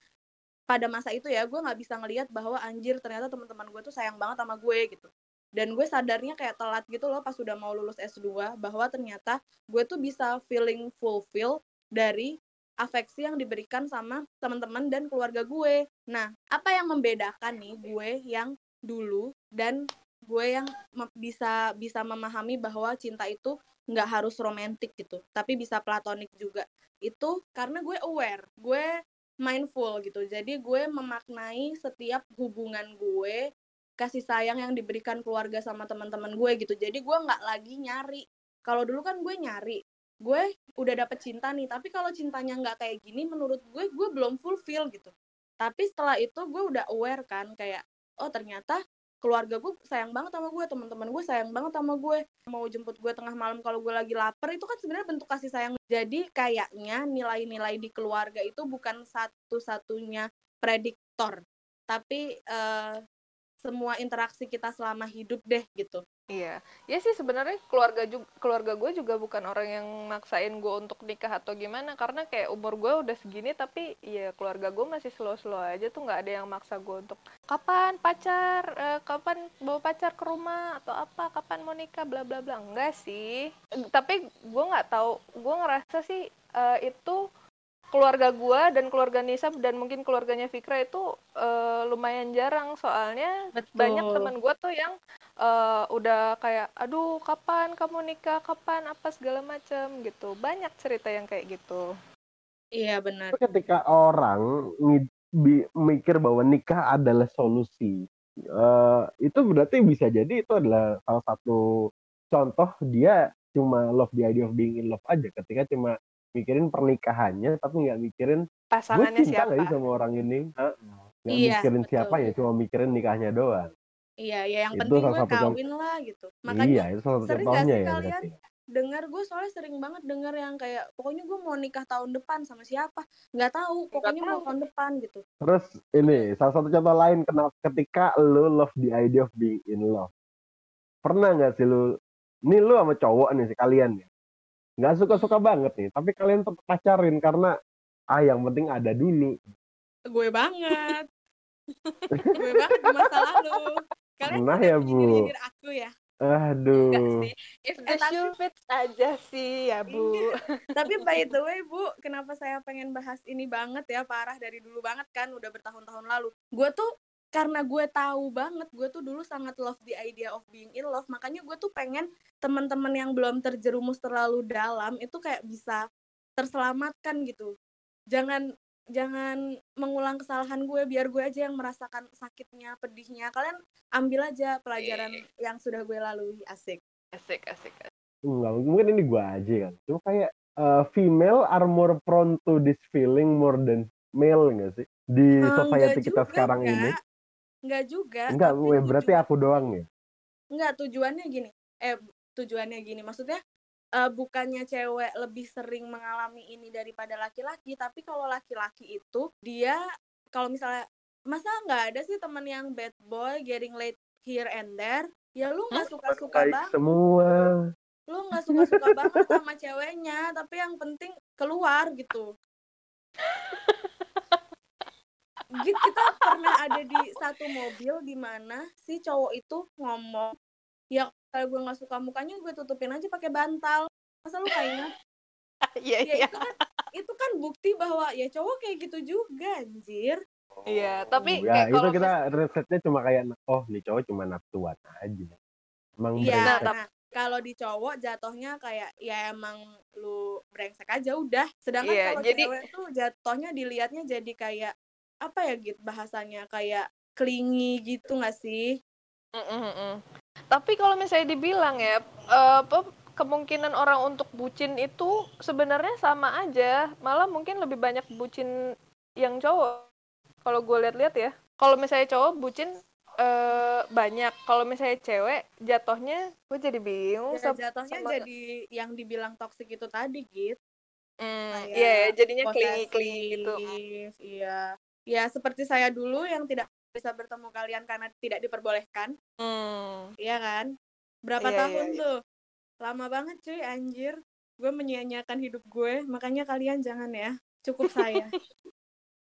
pada masa itu ya gue nggak bisa ngelihat bahwa anjir ternyata teman-teman gue tuh sayang banget sama gue gitu dan gue sadarnya kayak telat gitu loh pas udah mau lulus S2 bahwa ternyata gue tuh bisa feeling fulfill dari afeksi yang diberikan sama teman-teman dan keluarga gue. Nah, apa yang membedakan nih gue yang dulu dan gue yang bisa bisa memahami bahwa cinta itu nggak harus romantis gitu, tapi bisa platonik juga. Itu karena gue aware, gue mindful gitu. Jadi gue memaknai setiap hubungan gue kasih sayang yang diberikan keluarga sama teman-teman gue gitu. Jadi gue nggak lagi nyari. Kalau dulu kan gue nyari, gue udah dapet cinta nih. Tapi kalau cintanya nggak kayak gini, menurut gue gue belum fulfill gitu. Tapi setelah itu gue udah aware kan, kayak oh ternyata keluarga gue sayang banget sama gue, teman-teman gue sayang banget sama gue. Mau jemput gue tengah malam kalau gue lagi lapar itu kan sebenarnya bentuk kasih sayang. Jadi kayaknya nilai-nilai di keluarga itu bukan satu-satunya prediktor, tapi eh, semua interaksi kita selama hidup deh gitu. Iya, ya sih sebenarnya keluarga juga keluarga gue juga bukan orang yang maksain gue untuk nikah atau gimana. Karena kayak umur gue udah segini tapi ya keluarga gue masih slow-slow aja tuh nggak ada yang maksa gue untuk kapan pacar, eh, kapan bawa pacar ke rumah? Atau apa, kapan mau nikah, bla bla bla. Enggak sih. Tapi gue nggak tahu, gue ngerasa sih eh, itu keluarga gue dan keluarga Nisa dan mungkin keluarganya Fikra itu eh, lumayan jarang. Soalnya banyak teman gue tuh yang eh, udah kayak aduh kapan kamu nikah? Kapan? Apa segala macam gitu. Banyak cerita yang kayak gitu. Iya benar. Ketika orang mikir bahwa nikah adalah solusi, eh, itu berarti bisa jadi itu adalah salah satu contoh dia cuma love the idea of being in love aja. Ketika cuma mikirin pernikahannya tapi nggak mikirin gue Pasangannya cinta nggak siapa? sih sama orang ini nggak Iya, mikirin betul. siapanya cuma mikirin nikahnya doang Iya, ya yang Itu penting gue contoh. kawin lah gitu. iya Makanya itu salah satu sering gak sih ya kalian berarti dengar gue soalnya sering banget dengar yang kayak pokoknya gue mau nikah tahun depan sama siapa nggak tahu pokoknya mau tahu. tahun depan gitu terus ini salah satu contoh lain kenapa ketika lu love the idea of being in love pernah nggak sih lu ini lu sama cowok nih sih kalian ya nggak suka suka banget nih tapi kalian tetap pacarin karena ah yang penting ada dulu gue banget gue banget di masa lalu kalian Pernah suka ya, Bu? aku ya aduh sih. If shoe fits aja sih ya, Bu. Iya. tapi by the way bu kenapa saya pengen bahas ini banget ya parah dari dulu banget kan udah bertahun-tahun lalu gue tuh karena gue tahu banget gue tuh dulu sangat love the idea of being in love makanya gue tuh pengen teman-teman yang belum terjerumus terlalu dalam itu kayak bisa terselamatkan gitu jangan jangan mengulang kesalahan gue biar gue aja yang merasakan sakitnya pedihnya kalian ambil aja pelajaran yang sudah gue lalui asik Asik, asik. asik. Enggak, mungkin ini gua aja kan. Cuma kayak uh, female are more prone to this feeling more than male enggak sih? Di society kita juga, sekarang ini. Enggak juga. Enggak, tapi we, berarti tujuan- aku doang ya. Enggak, tujuannya gini. Eh, tujuannya gini. Maksudnya eh, bukannya cewek lebih sering mengalami ini daripada laki-laki, tapi kalau laki-laki itu dia kalau misalnya masa nggak ada sih teman yang bad boy getting late here and there ya lu nggak suka-suka Baik banget semua. lu nggak suka-suka banget sama ceweknya tapi yang penting keluar gitu Git, kita pernah ada di satu mobil di mana si cowok itu ngomong ya kalau gue nggak suka mukanya gue tutupin aja pakai bantal masa lu kayak ingat Iya, ya iya. itu kan itu kan bukti bahwa ya cowok kayak gitu juga anjir Iya, tapi ya kayak itu kita risetnya cuma kayak oh nih cowok cuma nafsuan aja. Emang Iya, nah kalau di cowok jatuhnya kayak ya emang lu brengsek aja udah. Sedangkan Iya, kalau jadi- cewek tuh jatuhnya dilihatnya jadi kayak apa ya gitu bahasanya kayak klingi gitu nggak sih? Mm-mm-mm. Tapi kalau misalnya dibilang ya, eh, apa kemungkinan orang untuk bucin itu sebenarnya sama aja, malah mungkin lebih banyak bucin yang cowok. Kalau gue lihat-lihat ya, kalau misalnya cowok bucin eh, banyak, kalau misalnya cewek jatuhnya gue jadi bingung. Ya, jatuhnya sama- jadi yang dibilang toksik itu tadi gitu. Kayak iya, ya, jadinya klingi-klingi gitu. Iya. Ya seperti saya dulu yang tidak bisa bertemu kalian karena tidak diperbolehkan. Hmm. Iya kan? Berapa Iya, tahun iya, iya. tuh? Lama banget cuy, anjir. Gue menyia-nyiakan hidup gue, makanya kalian jangan ya. Cukup saya.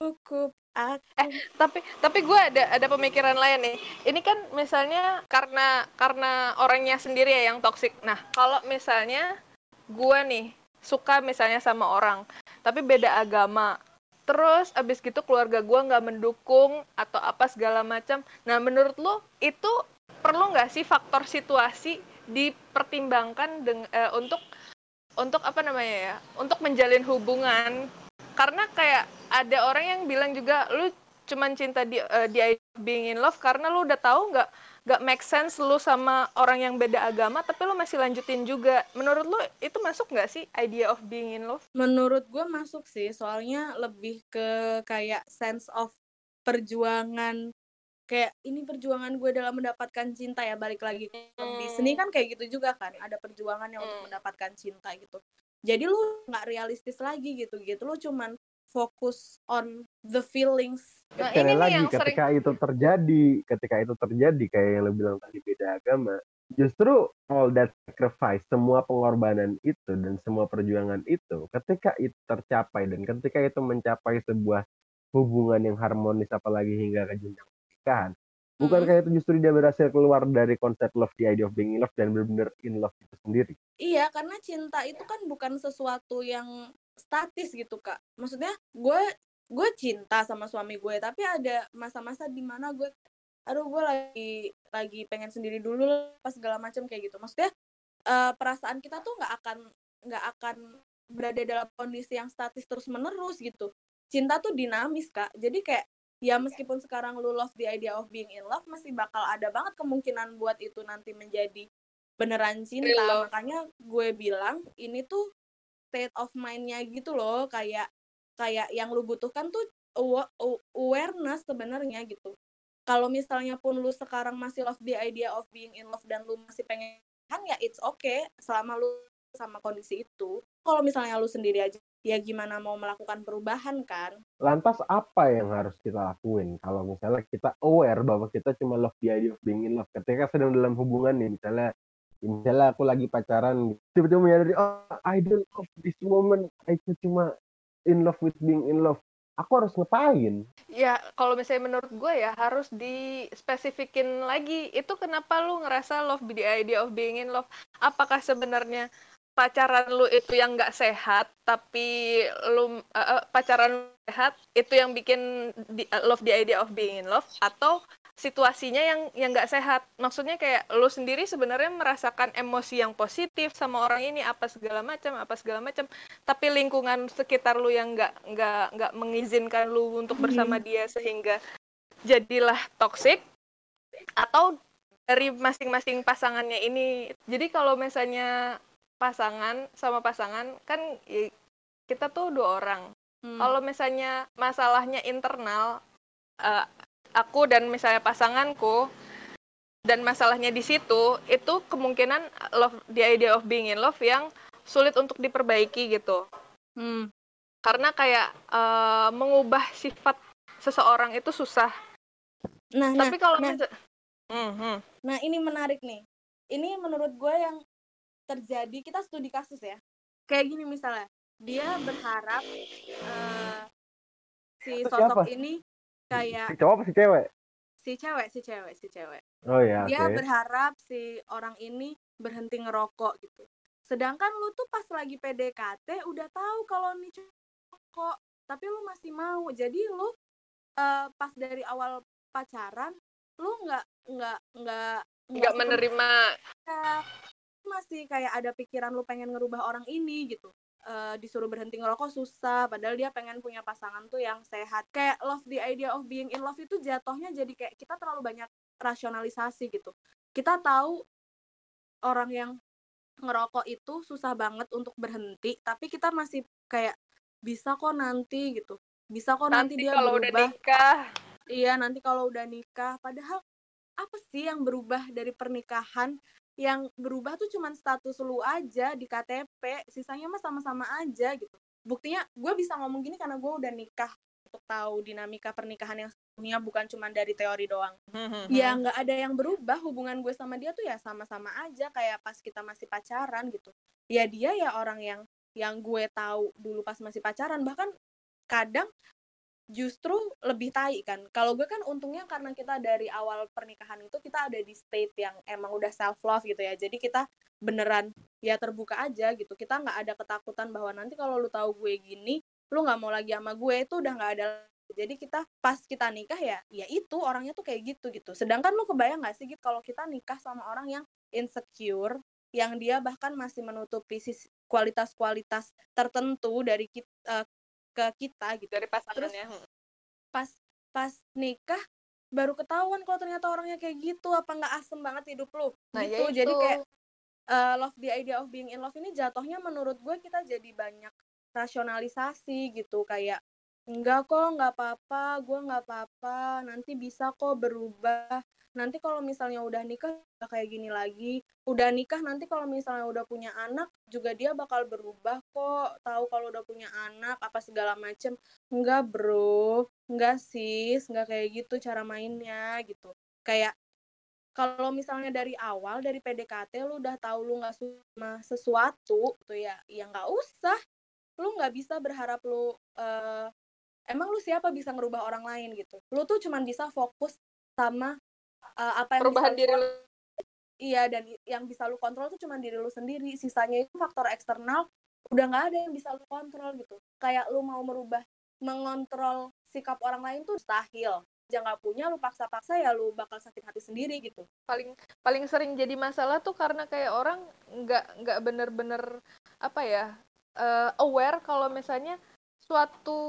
Cukup aku. tapi tapi gue ada ada pemikiran lain nih ini kan misalnya karena karena orangnya sendiri ya yang toksik nah kalau misalnya gue nih suka misalnya sama orang tapi beda agama terus abis gitu keluarga gue nggak mendukung atau apa segala macam. Nah menurut lo itu perlu nggak sih faktor situasi dipertimbangkan deng- eh, untuk untuk apa namanya ya untuk menjalin hubungan? Karena kayak ada orang yang bilang juga lu cuman cinta di eh, di being in love karena lu udah tahu nggak nggak make sense lu sama orang yang beda agama tapi lu masih lanjutin juga menurut lu itu masuk nggak sih idea of being in love Menurut gue masuk sih, soalnya lebih ke kayak sense of perjuangan. Kayak ini perjuangan gue dalam mendapatkan cinta ya, balik lagi ke di seni kan kayak gitu juga kan, ada perjuangannya untuk Hmm. mendapatkan cinta gitu. Jadi lu nggak realistis lagi gitu gitu, lu cuman fokus on the feelings. nah Sekali ini nih lagi yang sering ketika itu terjadi, ketika itu terjadi kayak yang lo bilang tadi beda agama, justru all that sacrifice, semua pengorbanan itu dan semua perjuangan itu, ketika itu tercapai dan ketika itu mencapai sebuah hubungan yang harmonis apalagi hingga ke jenjang pernikahan, bukan Hmm. kayak itu justru dia berhasil keluar dari konsep love, the idea of being in love dan benar-benar in love itu sendiri. Iya, karena cinta itu kan bukan sesuatu yang statis gitu, Kak. Maksudnya gue gue cinta sama suami gue, tapi ada masa-masa di mana gue aduh gue lagi lagi pengen sendiri dulu pas segala macam kayak gitu. Maksudnya eh, perasaan kita tuh nggak akan nggak akan berada dalam kondisi yang statis terus-menerus gitu. Cinta tuh dinamis, Kak. Jadi kayak ya meskipun sekarang lu love the idea of being in love masih bakal ada banget kemungkinan buat itu nanti menjadi beneran cinta makanya gue bilang ini tuh state of mind-nya gitu loh kayak kayak yang lu butuhkan tuh awa- aw- awareness sebenarnya gitu. Kalau misalnya pun lu sekarang masih love the idea of being in love dan lu masih pengen kan ya it's okay selama lu sama kondisi itu. Kalau misalnya lu sendiri aja ya gimana mau melakukan perubahan kan? Lantas apa yang harus kita lakuin? Kalau misalnya kita aware bahwa kita cuma love the idea of being in love ketika sedang dalam hubungan nih misalnya misalnya aku lagi pacaran tiba-tiba menyadari oh I don't love this moment aku cuma in love with being in love aku harus ngapain Ya, kalau misalnya menurut gue ya harus dispesifikin lagi. Itu kenapa lu ngerasa love the idea of being in love? Apakah sebenarnya pacaran lu itu yang nggak sehat, tapi lu eh, pacaran lu sehat itu yang bikin di- eh, love the idea of being in love atau situasinya yang yang nggak sehat. Maksudnya kayak lu sendiri sebenarnya merasakan emosi yang positif sama orang ini apa segala macam, apa segala macam, tapi lingkungan sekitar lu yang nggak nggak nggak mengizinkan lu untuk bersama dia sehingga jadilah toxic atau dari masing-masing pasangannya ini. Jadi kalau misalnya pasangan sama pasangan kan ya, kita tuh dua orang. Hmm. Kalau misalnya masalahnya internal, eh, aku dan misalnya pasanganku, dan masalahnya di situ, itu kemungkinan love the idea of being in love yang sulit untuk diperbaiki gitu. Hmm. Karena kayak eh, mengubah sifat seseorang itu susah. nah nah Tapi kalau nah. Hmm, hmm. Nah, ini menarik nih. Ini menurut gue yang terjadi, kita studi kasus ya. Kayak gini misalnya, dia berharap eh, si sosok siapa? ini kayak si cowok apa si cewek si cewek, si cewek, si cewek. oh ya Dia oke berharap si orang ini berhenti ngerokok gitu. Sedangkan lu tuh pas lagi PDKT udah tahu kalau nih cowok, tapi lu masih mau. Jadi lu eh, pas dari awal pacaran, lu nggak nggak nggak nggak menerima masih kayak ada pikiran lu pengen ngerubah orang ini gitu. Eh, disuruh berhenti ngerokok susah padahal dia pengen punya pasangan tuh yang sehat. Kayak love the idea of being in love itu jatuhnya jadi kayak kita terlalu banyak rasionalisasi gitu. Kita tahu orang yang ngerokok itu susah banget untuk berhenti tapi kita masih kayak bisa kok nanti gitu. Bisa kok nanti, nanti dia kalau udah berubah. nikah. Iya, nanti kalau udah nikah. Padahal apa sih yang berubah dari pernikahan? Yang berubah tuh cuman status lu aja di KTP, sisanya mah sama-sama aja gitu. Buktinya gue bisa ngomong gini karena gue udah nikah untuk tahu dinamika pernikahan yang sesungguhnya bukan cuma dari teori doang. Ya nggak ada yang berubah hubungan gue sama dia tuh ya sama-sama aja kayak pas kita masih pacaran gitu. Ya dia ya orang yang yang gue tahu dulu pas masih pacaran bahkan kadang justru lebih tai kan. Kalau gue kan untungnya karena kita dari awal pernikahan itu kita ada di state yang emang udah self love gitu ya. Jadi kita beneran ya terbuka aja gitu. Kita nggak ada ketakutan bahwa nanti kalau lu tahu gue gini, lu nggak mau lagi sama gue itu udah nggak ada. Jadi kita pas kita nikah ya, ya itu orangnya tuh kayak gitu gitu. Sedangkan lu kebayang nggak sih gitu kalau kita nikah sama orang yang insecure, yang dia bahkan masih menutupi sisi kualitas-kualitas tertentu dari kita ke kita gitu dari pasangannya pas pas nikah baru ketahuan kalau ternyata orangnya kayak gitu apa nggak asem banget hidup lu nah gitu. Ya jadi itu. kayak uh, love the idea of being in love ini jatuhnya menurut gue kita jadi banyak rasionalisasi gitu. Kayak enggak kok nggak apa-apa gue nggak apa-apa nanti bisa kok berubah nanti kalau misalnya udah nikah kayak gini lagi. Udah nikah nanti kalau misalnya udah punya anak juga dia bakal berubah kok. Tahu kalau udah punya anak apa segala macem. Enggak bro. Enggak sis enggak kayak gitu cara mainnya gitu. Kayak kalau misalnya dari awal dari PDKT lu udah tahu lu nggak sama sesuatu tuh ya ya nggak usah. Lu nggak bisa berharap lu eh, emang lu siapa bisa ngerubah orang lain gitu. Lu tuh cuman bisa fokus sama eh, apa yang perubahan diri lu, iya dan yang bisa lu kontrol tuh cuman diri lu sendiri. Sisanya itu faktor eksternal udah nggak ada yang bisa lu kontrol gitu. Kayak lu mau merubah mengontrol sikap orang lain tuh mustahil. Jangan nggak punya lu paksa-paksa ya lu bakal sakit hati sendiri gitu. Paling paling sering jadi masalah tuh karena kayak orang nggak nggak bener-bener apa ya eh, aware kalau misalnya suatu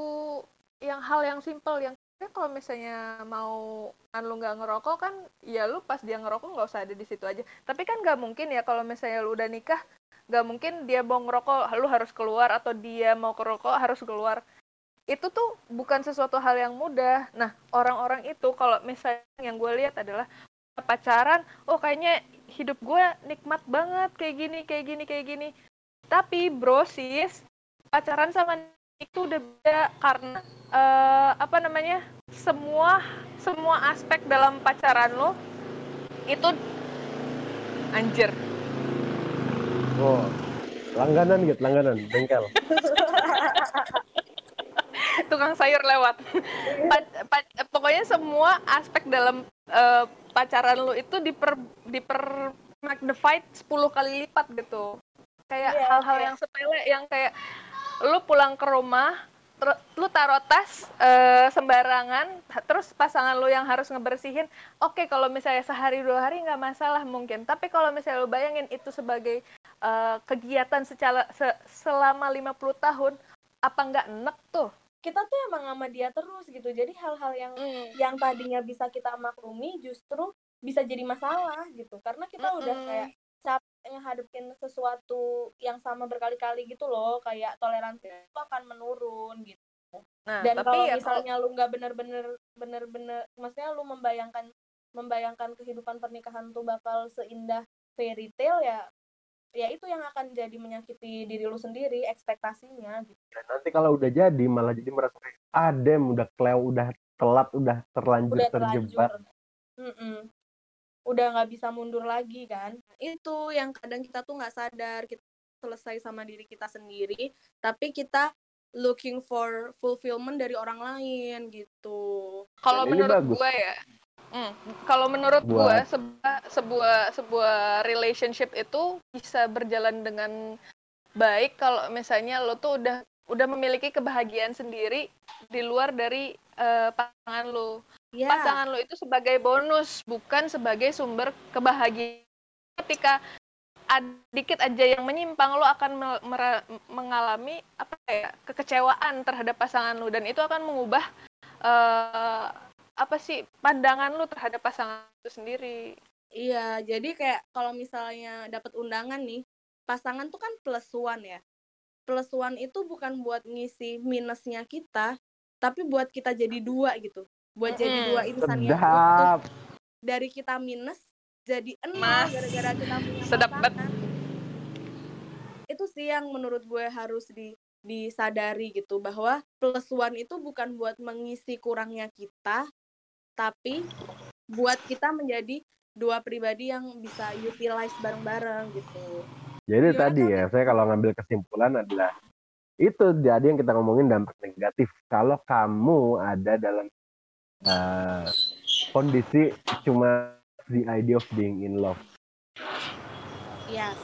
yang hal yang simple yang sebenarnya kalau misalnya mau kan lu nggak ngerokok kan ya lu pas dia ngerokok nggak usah ada di situ aja. Tapi kan nggak mungkin ya kalau misalnya lu udah nikah nggak mungkin dia mau ngerokok lu harus keluar atau dia mau kerokok harus keluar. Itu tuh bukan sesuatu hal yang mudah. Nah orang-orang itu kalau misalnya yang gue lihat adalah pacaran oh kayaknya hidup gue nikmat banget kayak gini kayak gini kayak gini. Tapi bro sis pacaran sama itu udah beda karena eh, apa namanya semua semua aspek dalam pacaran lo itu anjir Oh, langganan gitu, langganan, bengkel. tukang sayur lewat Pa- pa- pokoknya semua aspek dalam eh, pacaran lo itu diper diper magnified 10 kali lipat gitu kayak Iya, hal-hal iya. yang sepele yang kayak lu pulang ke rumah lu taruh tas eh, sembarangan terus pasangan lu yang harus ngebersihin oke kalau misalnya sehari dua hari nggak masalah mungkin. Tapi kalau misalnya lu bayangin itu sebagai eh, kegiatan secara se- selama 50 tahun apa nggak enek tuh? Kita tuh emang sama dia terus gitu. Jadi hal-hal yang yang tadinya bisa kita maklumi justru bisa jadi masalah gitu. Karena kita udah Mm-mm. kayak capek ngehadapin sesuatu yang sama berkali-kali gitu loh kayak toleransi itu akan menurun gitu Nah, dan tapi kalau ya kalau- misalnya lu nggak bener-bener bener-bener maksudnya lu membayangkan membayangkan kehidupan pernikahan tuh bakal seindah fairy tale ya ya itu yang akan jadi menyakiti diri lu sendiri ekspektasinya gitu Dan nanti kalau udah jadi malah jadi merasa kayak adem, udah kleo, udah telat, udah terlanjur udah terjebak. terlanjur Mm-mm. Udah nggak bisa mundur lagi kan. Itu yang kadang kita tuh nggak sadar kita selesai sama diri kita sendiri tapi kita looking for fulfillment dari orang lain gitu. Kalau ini menurut bagus. gue ya hmm, kalau menurut gue Buat- sebuah sebuah sebuah relationship itu bisa berjalan dengan baik kalau misalnya lo tuh udah udah memiliki kebahagiaan sendiri di luar dari eh, pasangan lo ya pasangan lo itu sebagai bonus bukan sebagai sumber kebahagiaan. Ketika dikit aja yang menyimpang lo akan mengalami apa ya kekecewaan terhadap pasangan lo. Dan itu akan mengubah eh, apa sih pandangan lo terhadap pasangan itu sendiri. Iya jadi kayak kalau misalnya dapat undangan nih pasangan tuh kan plus one ya. Plus one itu bukan buat ngisi minusnya kita tapi buat kita jadi dua gitu buat jadi Mm-mm. dua insan yang utuh Sedap. dari kita minus jadi nol Mas, gara-gara kita punya sedap banget. pasangan. Itu sih yang menurut gue harus di disadari gitu bahwa plus one itu bukan buat mengisi kurangnya kita, tapi buat kita menjadi dua pribadi yang bisa utilize bareng-bareng gitu. Jadi Gimana, tadi ya, saya kalau ngambil kesimpulan adalah itu jadi yang kita ngomongin dampak negatif. Kalau kamu ada dalam uh, kondisi cuma the idea of being in love. Yes.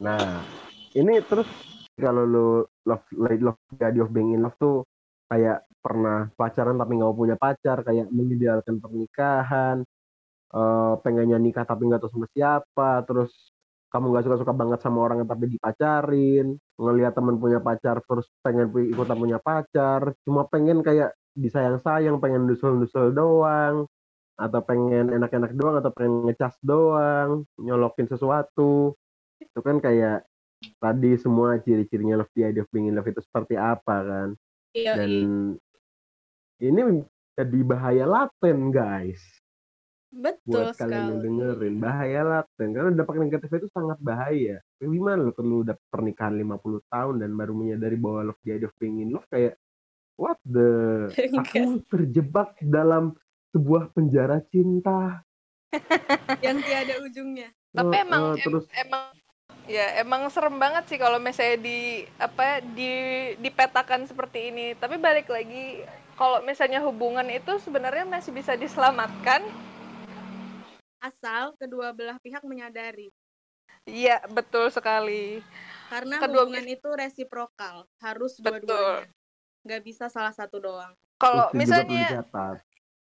Nah, ini terus kalau lu love, like love the idea of being in love tuh kayak pernah pacaran tapi nggak punya pacar, kayak mengidealkan pernikahan, eh pengennya nikah tapi nggak tahu sama siapa, terus kamu nggak suka-suka banget sama orang yang tapi dipacarin, ngelihat temen punya pacar terus pengen ikutan punya pacar, cuma pengen kayak disayang-sayang, pengen dusel-dusel doang, atau pengen enak-enak doang, atau pengen ngecas doang, nyolokin sesuatu, itu kan kayak tadi semua ciri-cirinya love the idea of being in love itu seperti apa kan? Iya. dan ini jadi bahaya laten guys. Betul buat kalian yang sekali. dengerin bahaya laten. Karena dampak negatifnya itu sangat bahaya. Gimana lo perlu udah pernikahan 50 tahun dan baru menyadari bahwa love the idea of being in love kayak what the aku terjebak dalam sebuah penjara cinta yang tiada ujungnya. tapi Eh, emang em- terus emang ya emang serem banget sih kalau misalnya di apa di dipetakan seperti ini tapi balik lagi kalau misalnya hubungan itu sebenarnya masih bisa diselamatkan Asal kedua belah pihak menyadari. iya betul sekali Karena Kedua hubungan itu resiprokal, harus Betul. dua-duanya. Nggak bisa salah satu doang. kalau misalnya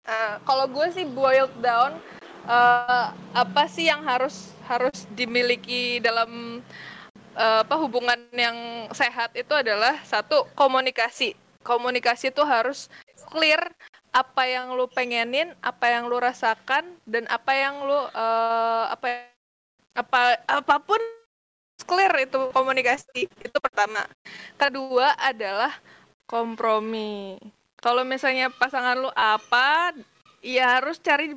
eh, kalau gue sih boiled down eh, apa sih yang harus harus dimiliki dalam eh, apa hubungan yang sehat itu adalah satu komunikasi. Komunikasi itu harus clear apa yang lu pengenin apa yang lu rasakan dan apa yang lu eh, apa apa apa pun clear itu komunikasi itu pertama. Kedua adalah kompromi kalau misalnya pasangan lu apa ya harus cari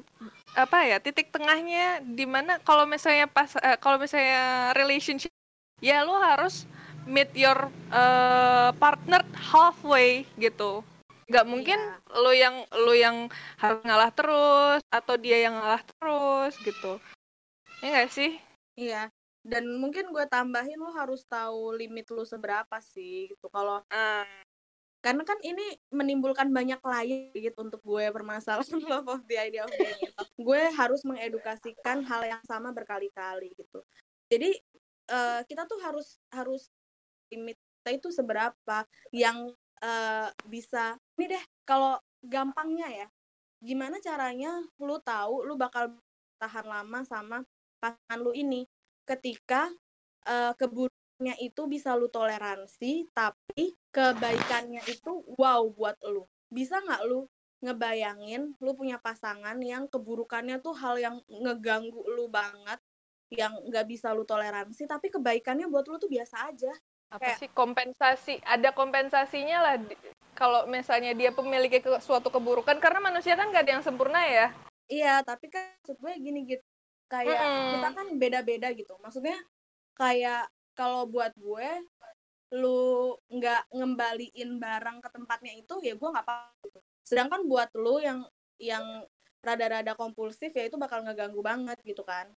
apa ya titik tengahnya di mana kalau misalnya pas eh, kalau misalnya relationship ya lu harus meet your eh, partner halfway gitu nggak mungkin Iya. lu yang lu yang harus ngalah terus atau dia yang ngalah terus gitu ya nggak sih Iya. Dan mungkin gue tambahin lo harus tahu limit lu seberapa sih gitu. Kalau Ah, karena kan ini menimbulkan banyak lain gitu untuk gue permasalahan love of the idea of being in. Gue harus mengedukasikan hal yang sama berkali-kali gitu. Jadi eh, kita tuh harus harus limit kita itu seberapa yang eh, bisa ini deh kalau gampangnya ya gimana caranya lu tahu lu bakal tahan lama sama pasangan lu ini ketika eh, keburukannya itu bisa lu toleransi tapi kebaikannya itu wow buat lu bisa nggak lu ngebayangin lu punya pasangan yang keburukannya tuh hal yang ngeganggu lu banget yang nggak bisa lu toleransi tapi kebaikannya buat lu tuh biasa aja apa Kayak- sih kompensasi ada kompensasinya lah kalau misalnya dia memiliki ke- suatu keburukan karena manusia kan gak ada yang sempurna ya Iya, tapi kan maksud gue gini gitu. Kayak Mm-mm. kita kan beda-beda gitu. Maksudnya kayak kalau buat gue lu nggak ngembaliin barang ke tempatnya itu ya gue nggak apa gitu. Sedangkan buat lu yang yang rada-rada kompulsif ya itu bakal ngeganggu banget gitu kan.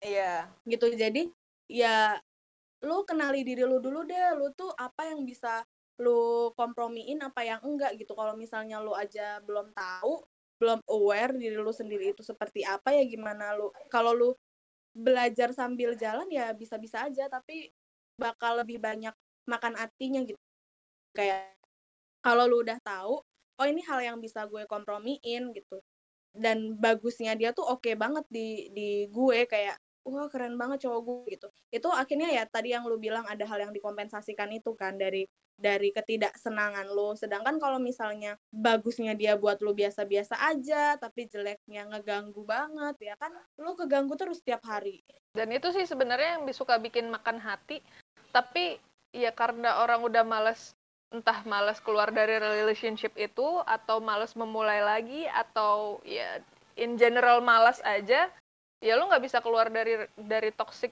iya Gitu. Jadi ya lu kenali diri lu dulu deh. Lu tuh apa yang bisa lu kompromiin apa yang enggak gitu. Kalau misalnya lu aja belum tahu belum aware diri lu sendiri itu seperti apa ya gimana lu kalau lu belajar sambil jalan ya bisa-bisa aja tapi bakal lebih banyak makan artinya gitu. Kayak kalau lu udah tahu oh ini hal yang bisa gue kompromiin gitu. Dan bagusnya dia tuh oke banget di di gue kayak wah keren banget cowok gue gitu. Itu akhirnya ya tadi yang lu bilang ada hal yang dikompensasikan itu kan dari dari ketidaksenangan lo sedangkan kalau misalnya bagusnya dia buat lo biasa-biasa aja tapi jeleknya ngeganggu banget ya kan lo keganggu terus tiap hari. Dan itu sih sebenarnya yang suka bikin makan hati. Tapi ya karena orang udah males entah males keluar dari relationship itu atau males memulai lagi atau ya in general malas aja ya lu nggak bisa keluar dari dari toxic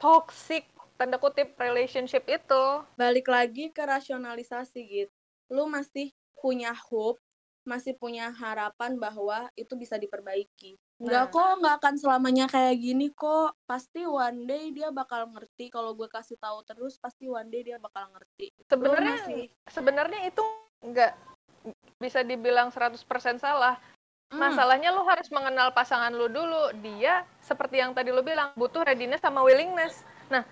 toxic tanda kutip relationship itu. Balik lagi ke rasionalisasi gitu. Lo masih punya hope masih punya harapan bahwa itu bisa diperbaiki Nah. nggak kok nggak akan selamanya kayak gini kok pasti one day dia bakal ngerti kalau gue kasih tahu terus pasti one day dia bakal ngerti sebenarnya masih sebenarnya itu nggak bisa dibilang 100% salah Hmm, Masalahnya lu harus mengenal pasangan lu dulu. Dia seperti yang tadi lu bilang butuh readiness sama willingness. Nah,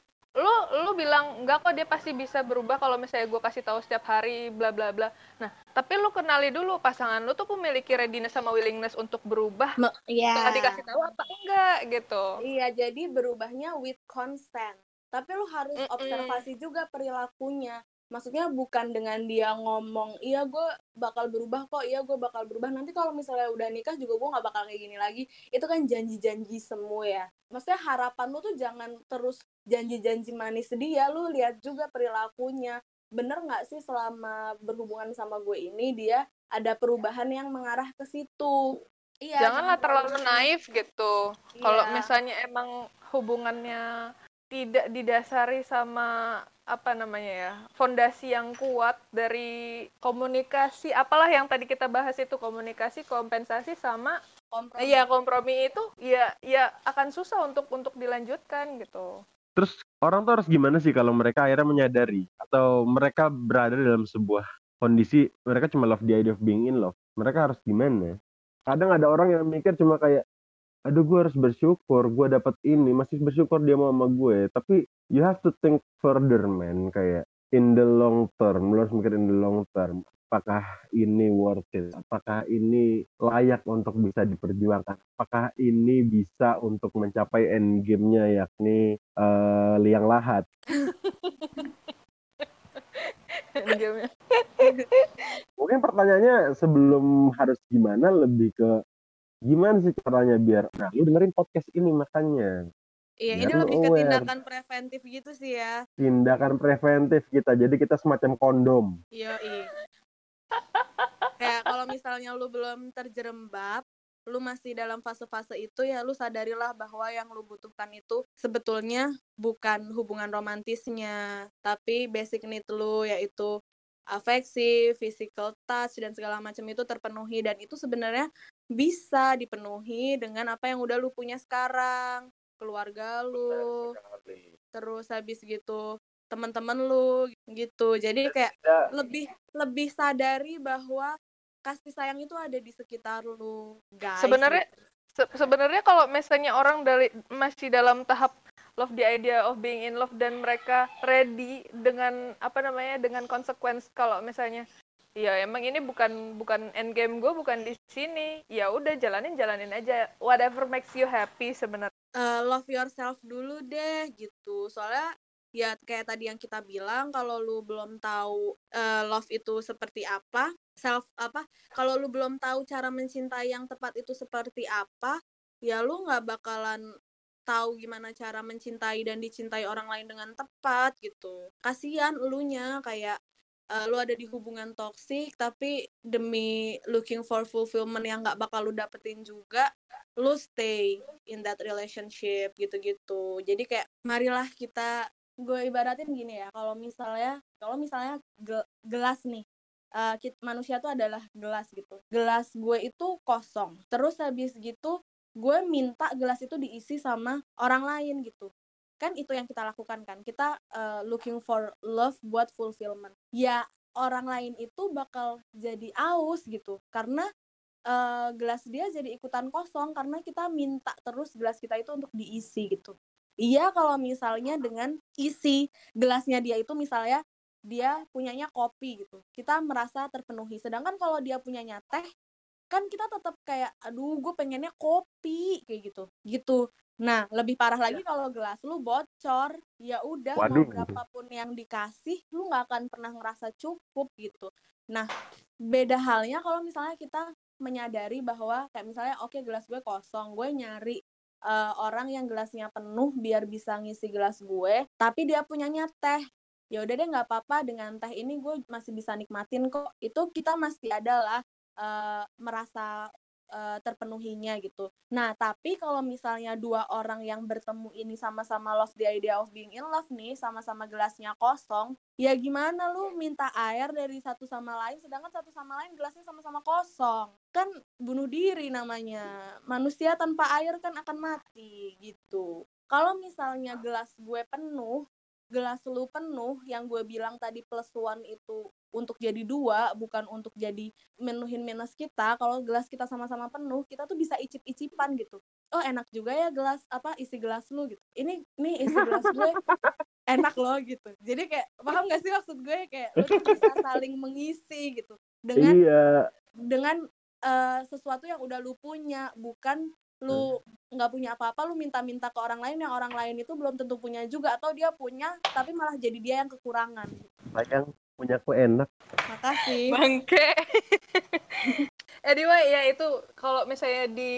lu lu bilang enggak kok dia pasti bisa berubah kalau misalnya gue kasih tahu setiap hari bla bla bla. Nah, tapi lu kenali dulu pasangan lu tuh memiliki readiness sama willingness untuk berubah. me- iya Setelah dikasih tahu apa enggak gitu. Iya, jadi berubahnya with consent. Tapi lu harus Mm-mm. observasi juga perilakunya. Maksudnya bukan dengan dia ngomong, iya gue bakal berubah kok, iya gue bakal berubah. Nanti kalau misalnya udah nikah juga gue nggak bakal kayak gini lagi. Itu kan janji-janji semua ya. Maksudnya harapan lu tuh jangan terus janji-janji manis dia, lu lihat juga perilakunya. Bener nggak sih selama berhubungan sama gue ini dia ada perubahan yang mengarah ke situ. Iya, Janganlah terlalu naif gitu. Kalau Iya. misalnya emang hubungannya tidak didasari sama apa namanya ya fondasi yang kuat dari komunikasi apalah yang tadi kita bahas itu komunikasi kompensasi sama kompromi. iya kompromi itu ya ya akan susah untuk untuk dilanjutkan gitu Terus orang tuh harus gimana sih kalau mereka akhirnya menyadari atau mereka berada dalam sebuah kondisi mereka cuma love the idea of being in love. Mereka harus gimana? Kadang ada orang yang mikir cuma kayak aduh gue harus bersyukur gue dapat ini masih bersyukur dia mau sama gue. Tapi you have to think further man. Kayak in the long term lo harus mikir in the long term. Apakah ini worth it? Apakah ini layak untuk bisa diperjuangkan? Apakah ini bisa untuk mencapai end game-nya yakni eh, liang lahat. Mungkin pertanyaannya sebelum harus gimana lebih ke gimana sih caranya biar nah lu dengerin podcast ini makanya Iya, Ya, ini lebih ke aware. tindakan preventif gitu sih ya. tindakan preventif kita jadi kita semacam kondom Iya, Kayak kalau misalnya lu belum terjerembab, lu masih dalam fase-fase itu ya lu sadarilah bahwa yang lu butuhkan itu sebetulnya bukan hubungan romantisnya, tapi basic need lu yaitu afeksi, physical touch dan segala macam itu terpenuhi dan itu sebenarnya bisa dipenuhi dengan apa yang udah lu punya sekarang, keluarga lu, terus habis gitu teman-teman lu gitu. Jadi kayak Ya, lebih lebih sadari bahwa kasih sayang itu ada di sekitar lu guys Sebenarnya- gitu. Se- sebenarnya kalau misalnya orang dari masih dalam tahap love the idea of being in love dan mereka ready dengan apa namanya dengan konsekuensi kalau misalnya ya emang ini bukan bukan end game gue bukan di sini. Ya udah jalanin jalanin aja. Whatever makes you happy sebenarnya. Eh, love yourself dulu deh gitu. Soalnya ya kayak tadi yang kita bilang kalau lu belum tahu eh, love itu seperti apa self apa kalau lu belum tahu cara mencintai yang tepat itu seperti apa ya lu nggak bakalan tahu gimana cara mencintai dan dicintai orang lain dengan tepat gitu. Kasihan elunya kayak eh, lu ada di hubungan toksik tapi demi looking for fulfillment yang nggak bakal lu dapetin juga lu stay in that relationship gitu-gitu. Jadi kayak marilah kita gue ibaratin gini ya kalau misalnya kalau misalnya gel- gelas nih eh, kit- manusia tuh adalah gelas gitu. Gelas gue itu kosong. Terus habis gitu gue minta gelas itu diisi sama orang lain gitu kan itu yang kita lakukan kan kita eh, looking for love buat fulfillment ya orang lain itu bakal jadi aus gitu karena eh, gelas dia jadi ikutan kosong karena kita minta terus gelas kita itu untuk diisi gitu. Iya kalau misalnya dengan isi gelasnya dia itu misalnya dia punyanya kopi gitu. Kita merasa terpenuhi. Sedangkan kalau dia punyanya teh kan kita tetap kayak aduh gue pengennya kopi kayak gitu. Gitu. Nah, lebih parah lagi kalau gelas lu bocor, ya udah mau berapapun yang dikasih, lu nggak akan pernah ngerasa cukup gitu. Nah, beda halnya kalau misalnya kita menyadari bahwa kayak misalnya oke gelas gue kosong gue nyari eh, orang yang gelasnya penuh biar bisa ngisi gelas gue tapi dia punyanya teh. Ya udah deh nggak apa-apa dengan teh ini gue masih bisa nikmatin kok. Itu kita masih ada lah eh, merasa eh, terpenuhinya gitu. Nah tapi kalau misalnya dua orang yang bertemu ini sama-sama love the idea of being in love nih sama-sama gelasnya kosong ya gimana lu minta air dari satu sama lain sedangkan satu sama lain gelasnya sama-sama kosong? Kan bunuh diri namanya. Manusia tanpa air kan akan mati gitu. Kalau misalnya gelas gue penuh gelas lu penuh yang gue bilang tadi plus one itu untuk jadi dua bukan untuk jadi menuhin minus kita. Kalau gelas kita sama-sama penuh kita tuh bisa icip-icipan gitu. Oh enak juga ya gelas apa isi gelas lu gitu. Ini nih isi gelas gue enak loh gitu. Jadi kayak paham gak sih maksud gue? Kayak lu tuh bisa saling mengisi gitu. Dengan iya. dengan eh, sesuatu yang udah lu punya bukan lu nggak punya apa-apa lu minta-minta ke orang lain yang orang lain itu belum tentu punya juga. Atau dia punya tapi malah jadi dia yang kekurangan. Sayang punya aku enak. Makasih. Bangke. Anyway ya itu kalau misalnya di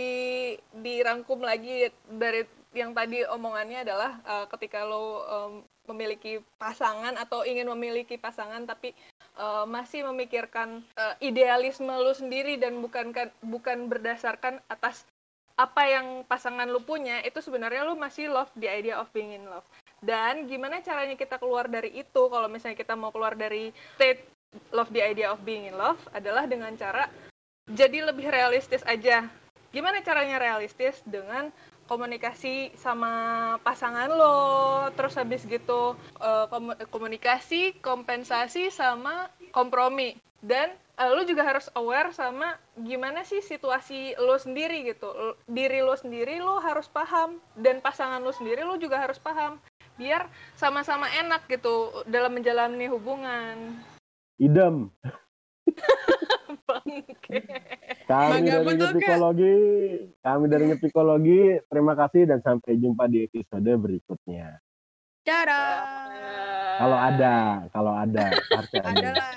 dirangkum lagi dari yang tadi omongannya adalah uh, ketika lo um, memiliki pasangan atau ingin memiliki pasangan tapi uh, masih memikirkan uh, idealisme lo sendiri dan bukan kan- bukan berdasarkan atas apa yang pasangan lu punya itu sebenarnya lu masih love the idea of being in love dan gimana caranya kita keluar dari itu? Kalau misalnya kita mau keluar dari state love the idea of being in love adalah dengan cara jadi lebih realistis aja. Gimana caranya realistis? Dengan komunikasi sama pasangan lo. Terus habis gitu eh, komu- komunikasi kompensasi sama kompromi. Dan eh, lu juga harus aware sama gimana sih situasi lo sendiri gitu. Diri lo sendiri lo harus paham. Dan pasangan lo sendiri lo juga harus paham biar sama-sama enak gitu dalam menjalani hubungan. Idem. Bangke. kami Bangga dari. Ngepikologi kami dari Ngepikologi terima kasih dan sampai jumpa di episode berikutnya. Dadah. Ya. Kalau ada, kalau ada, ada lah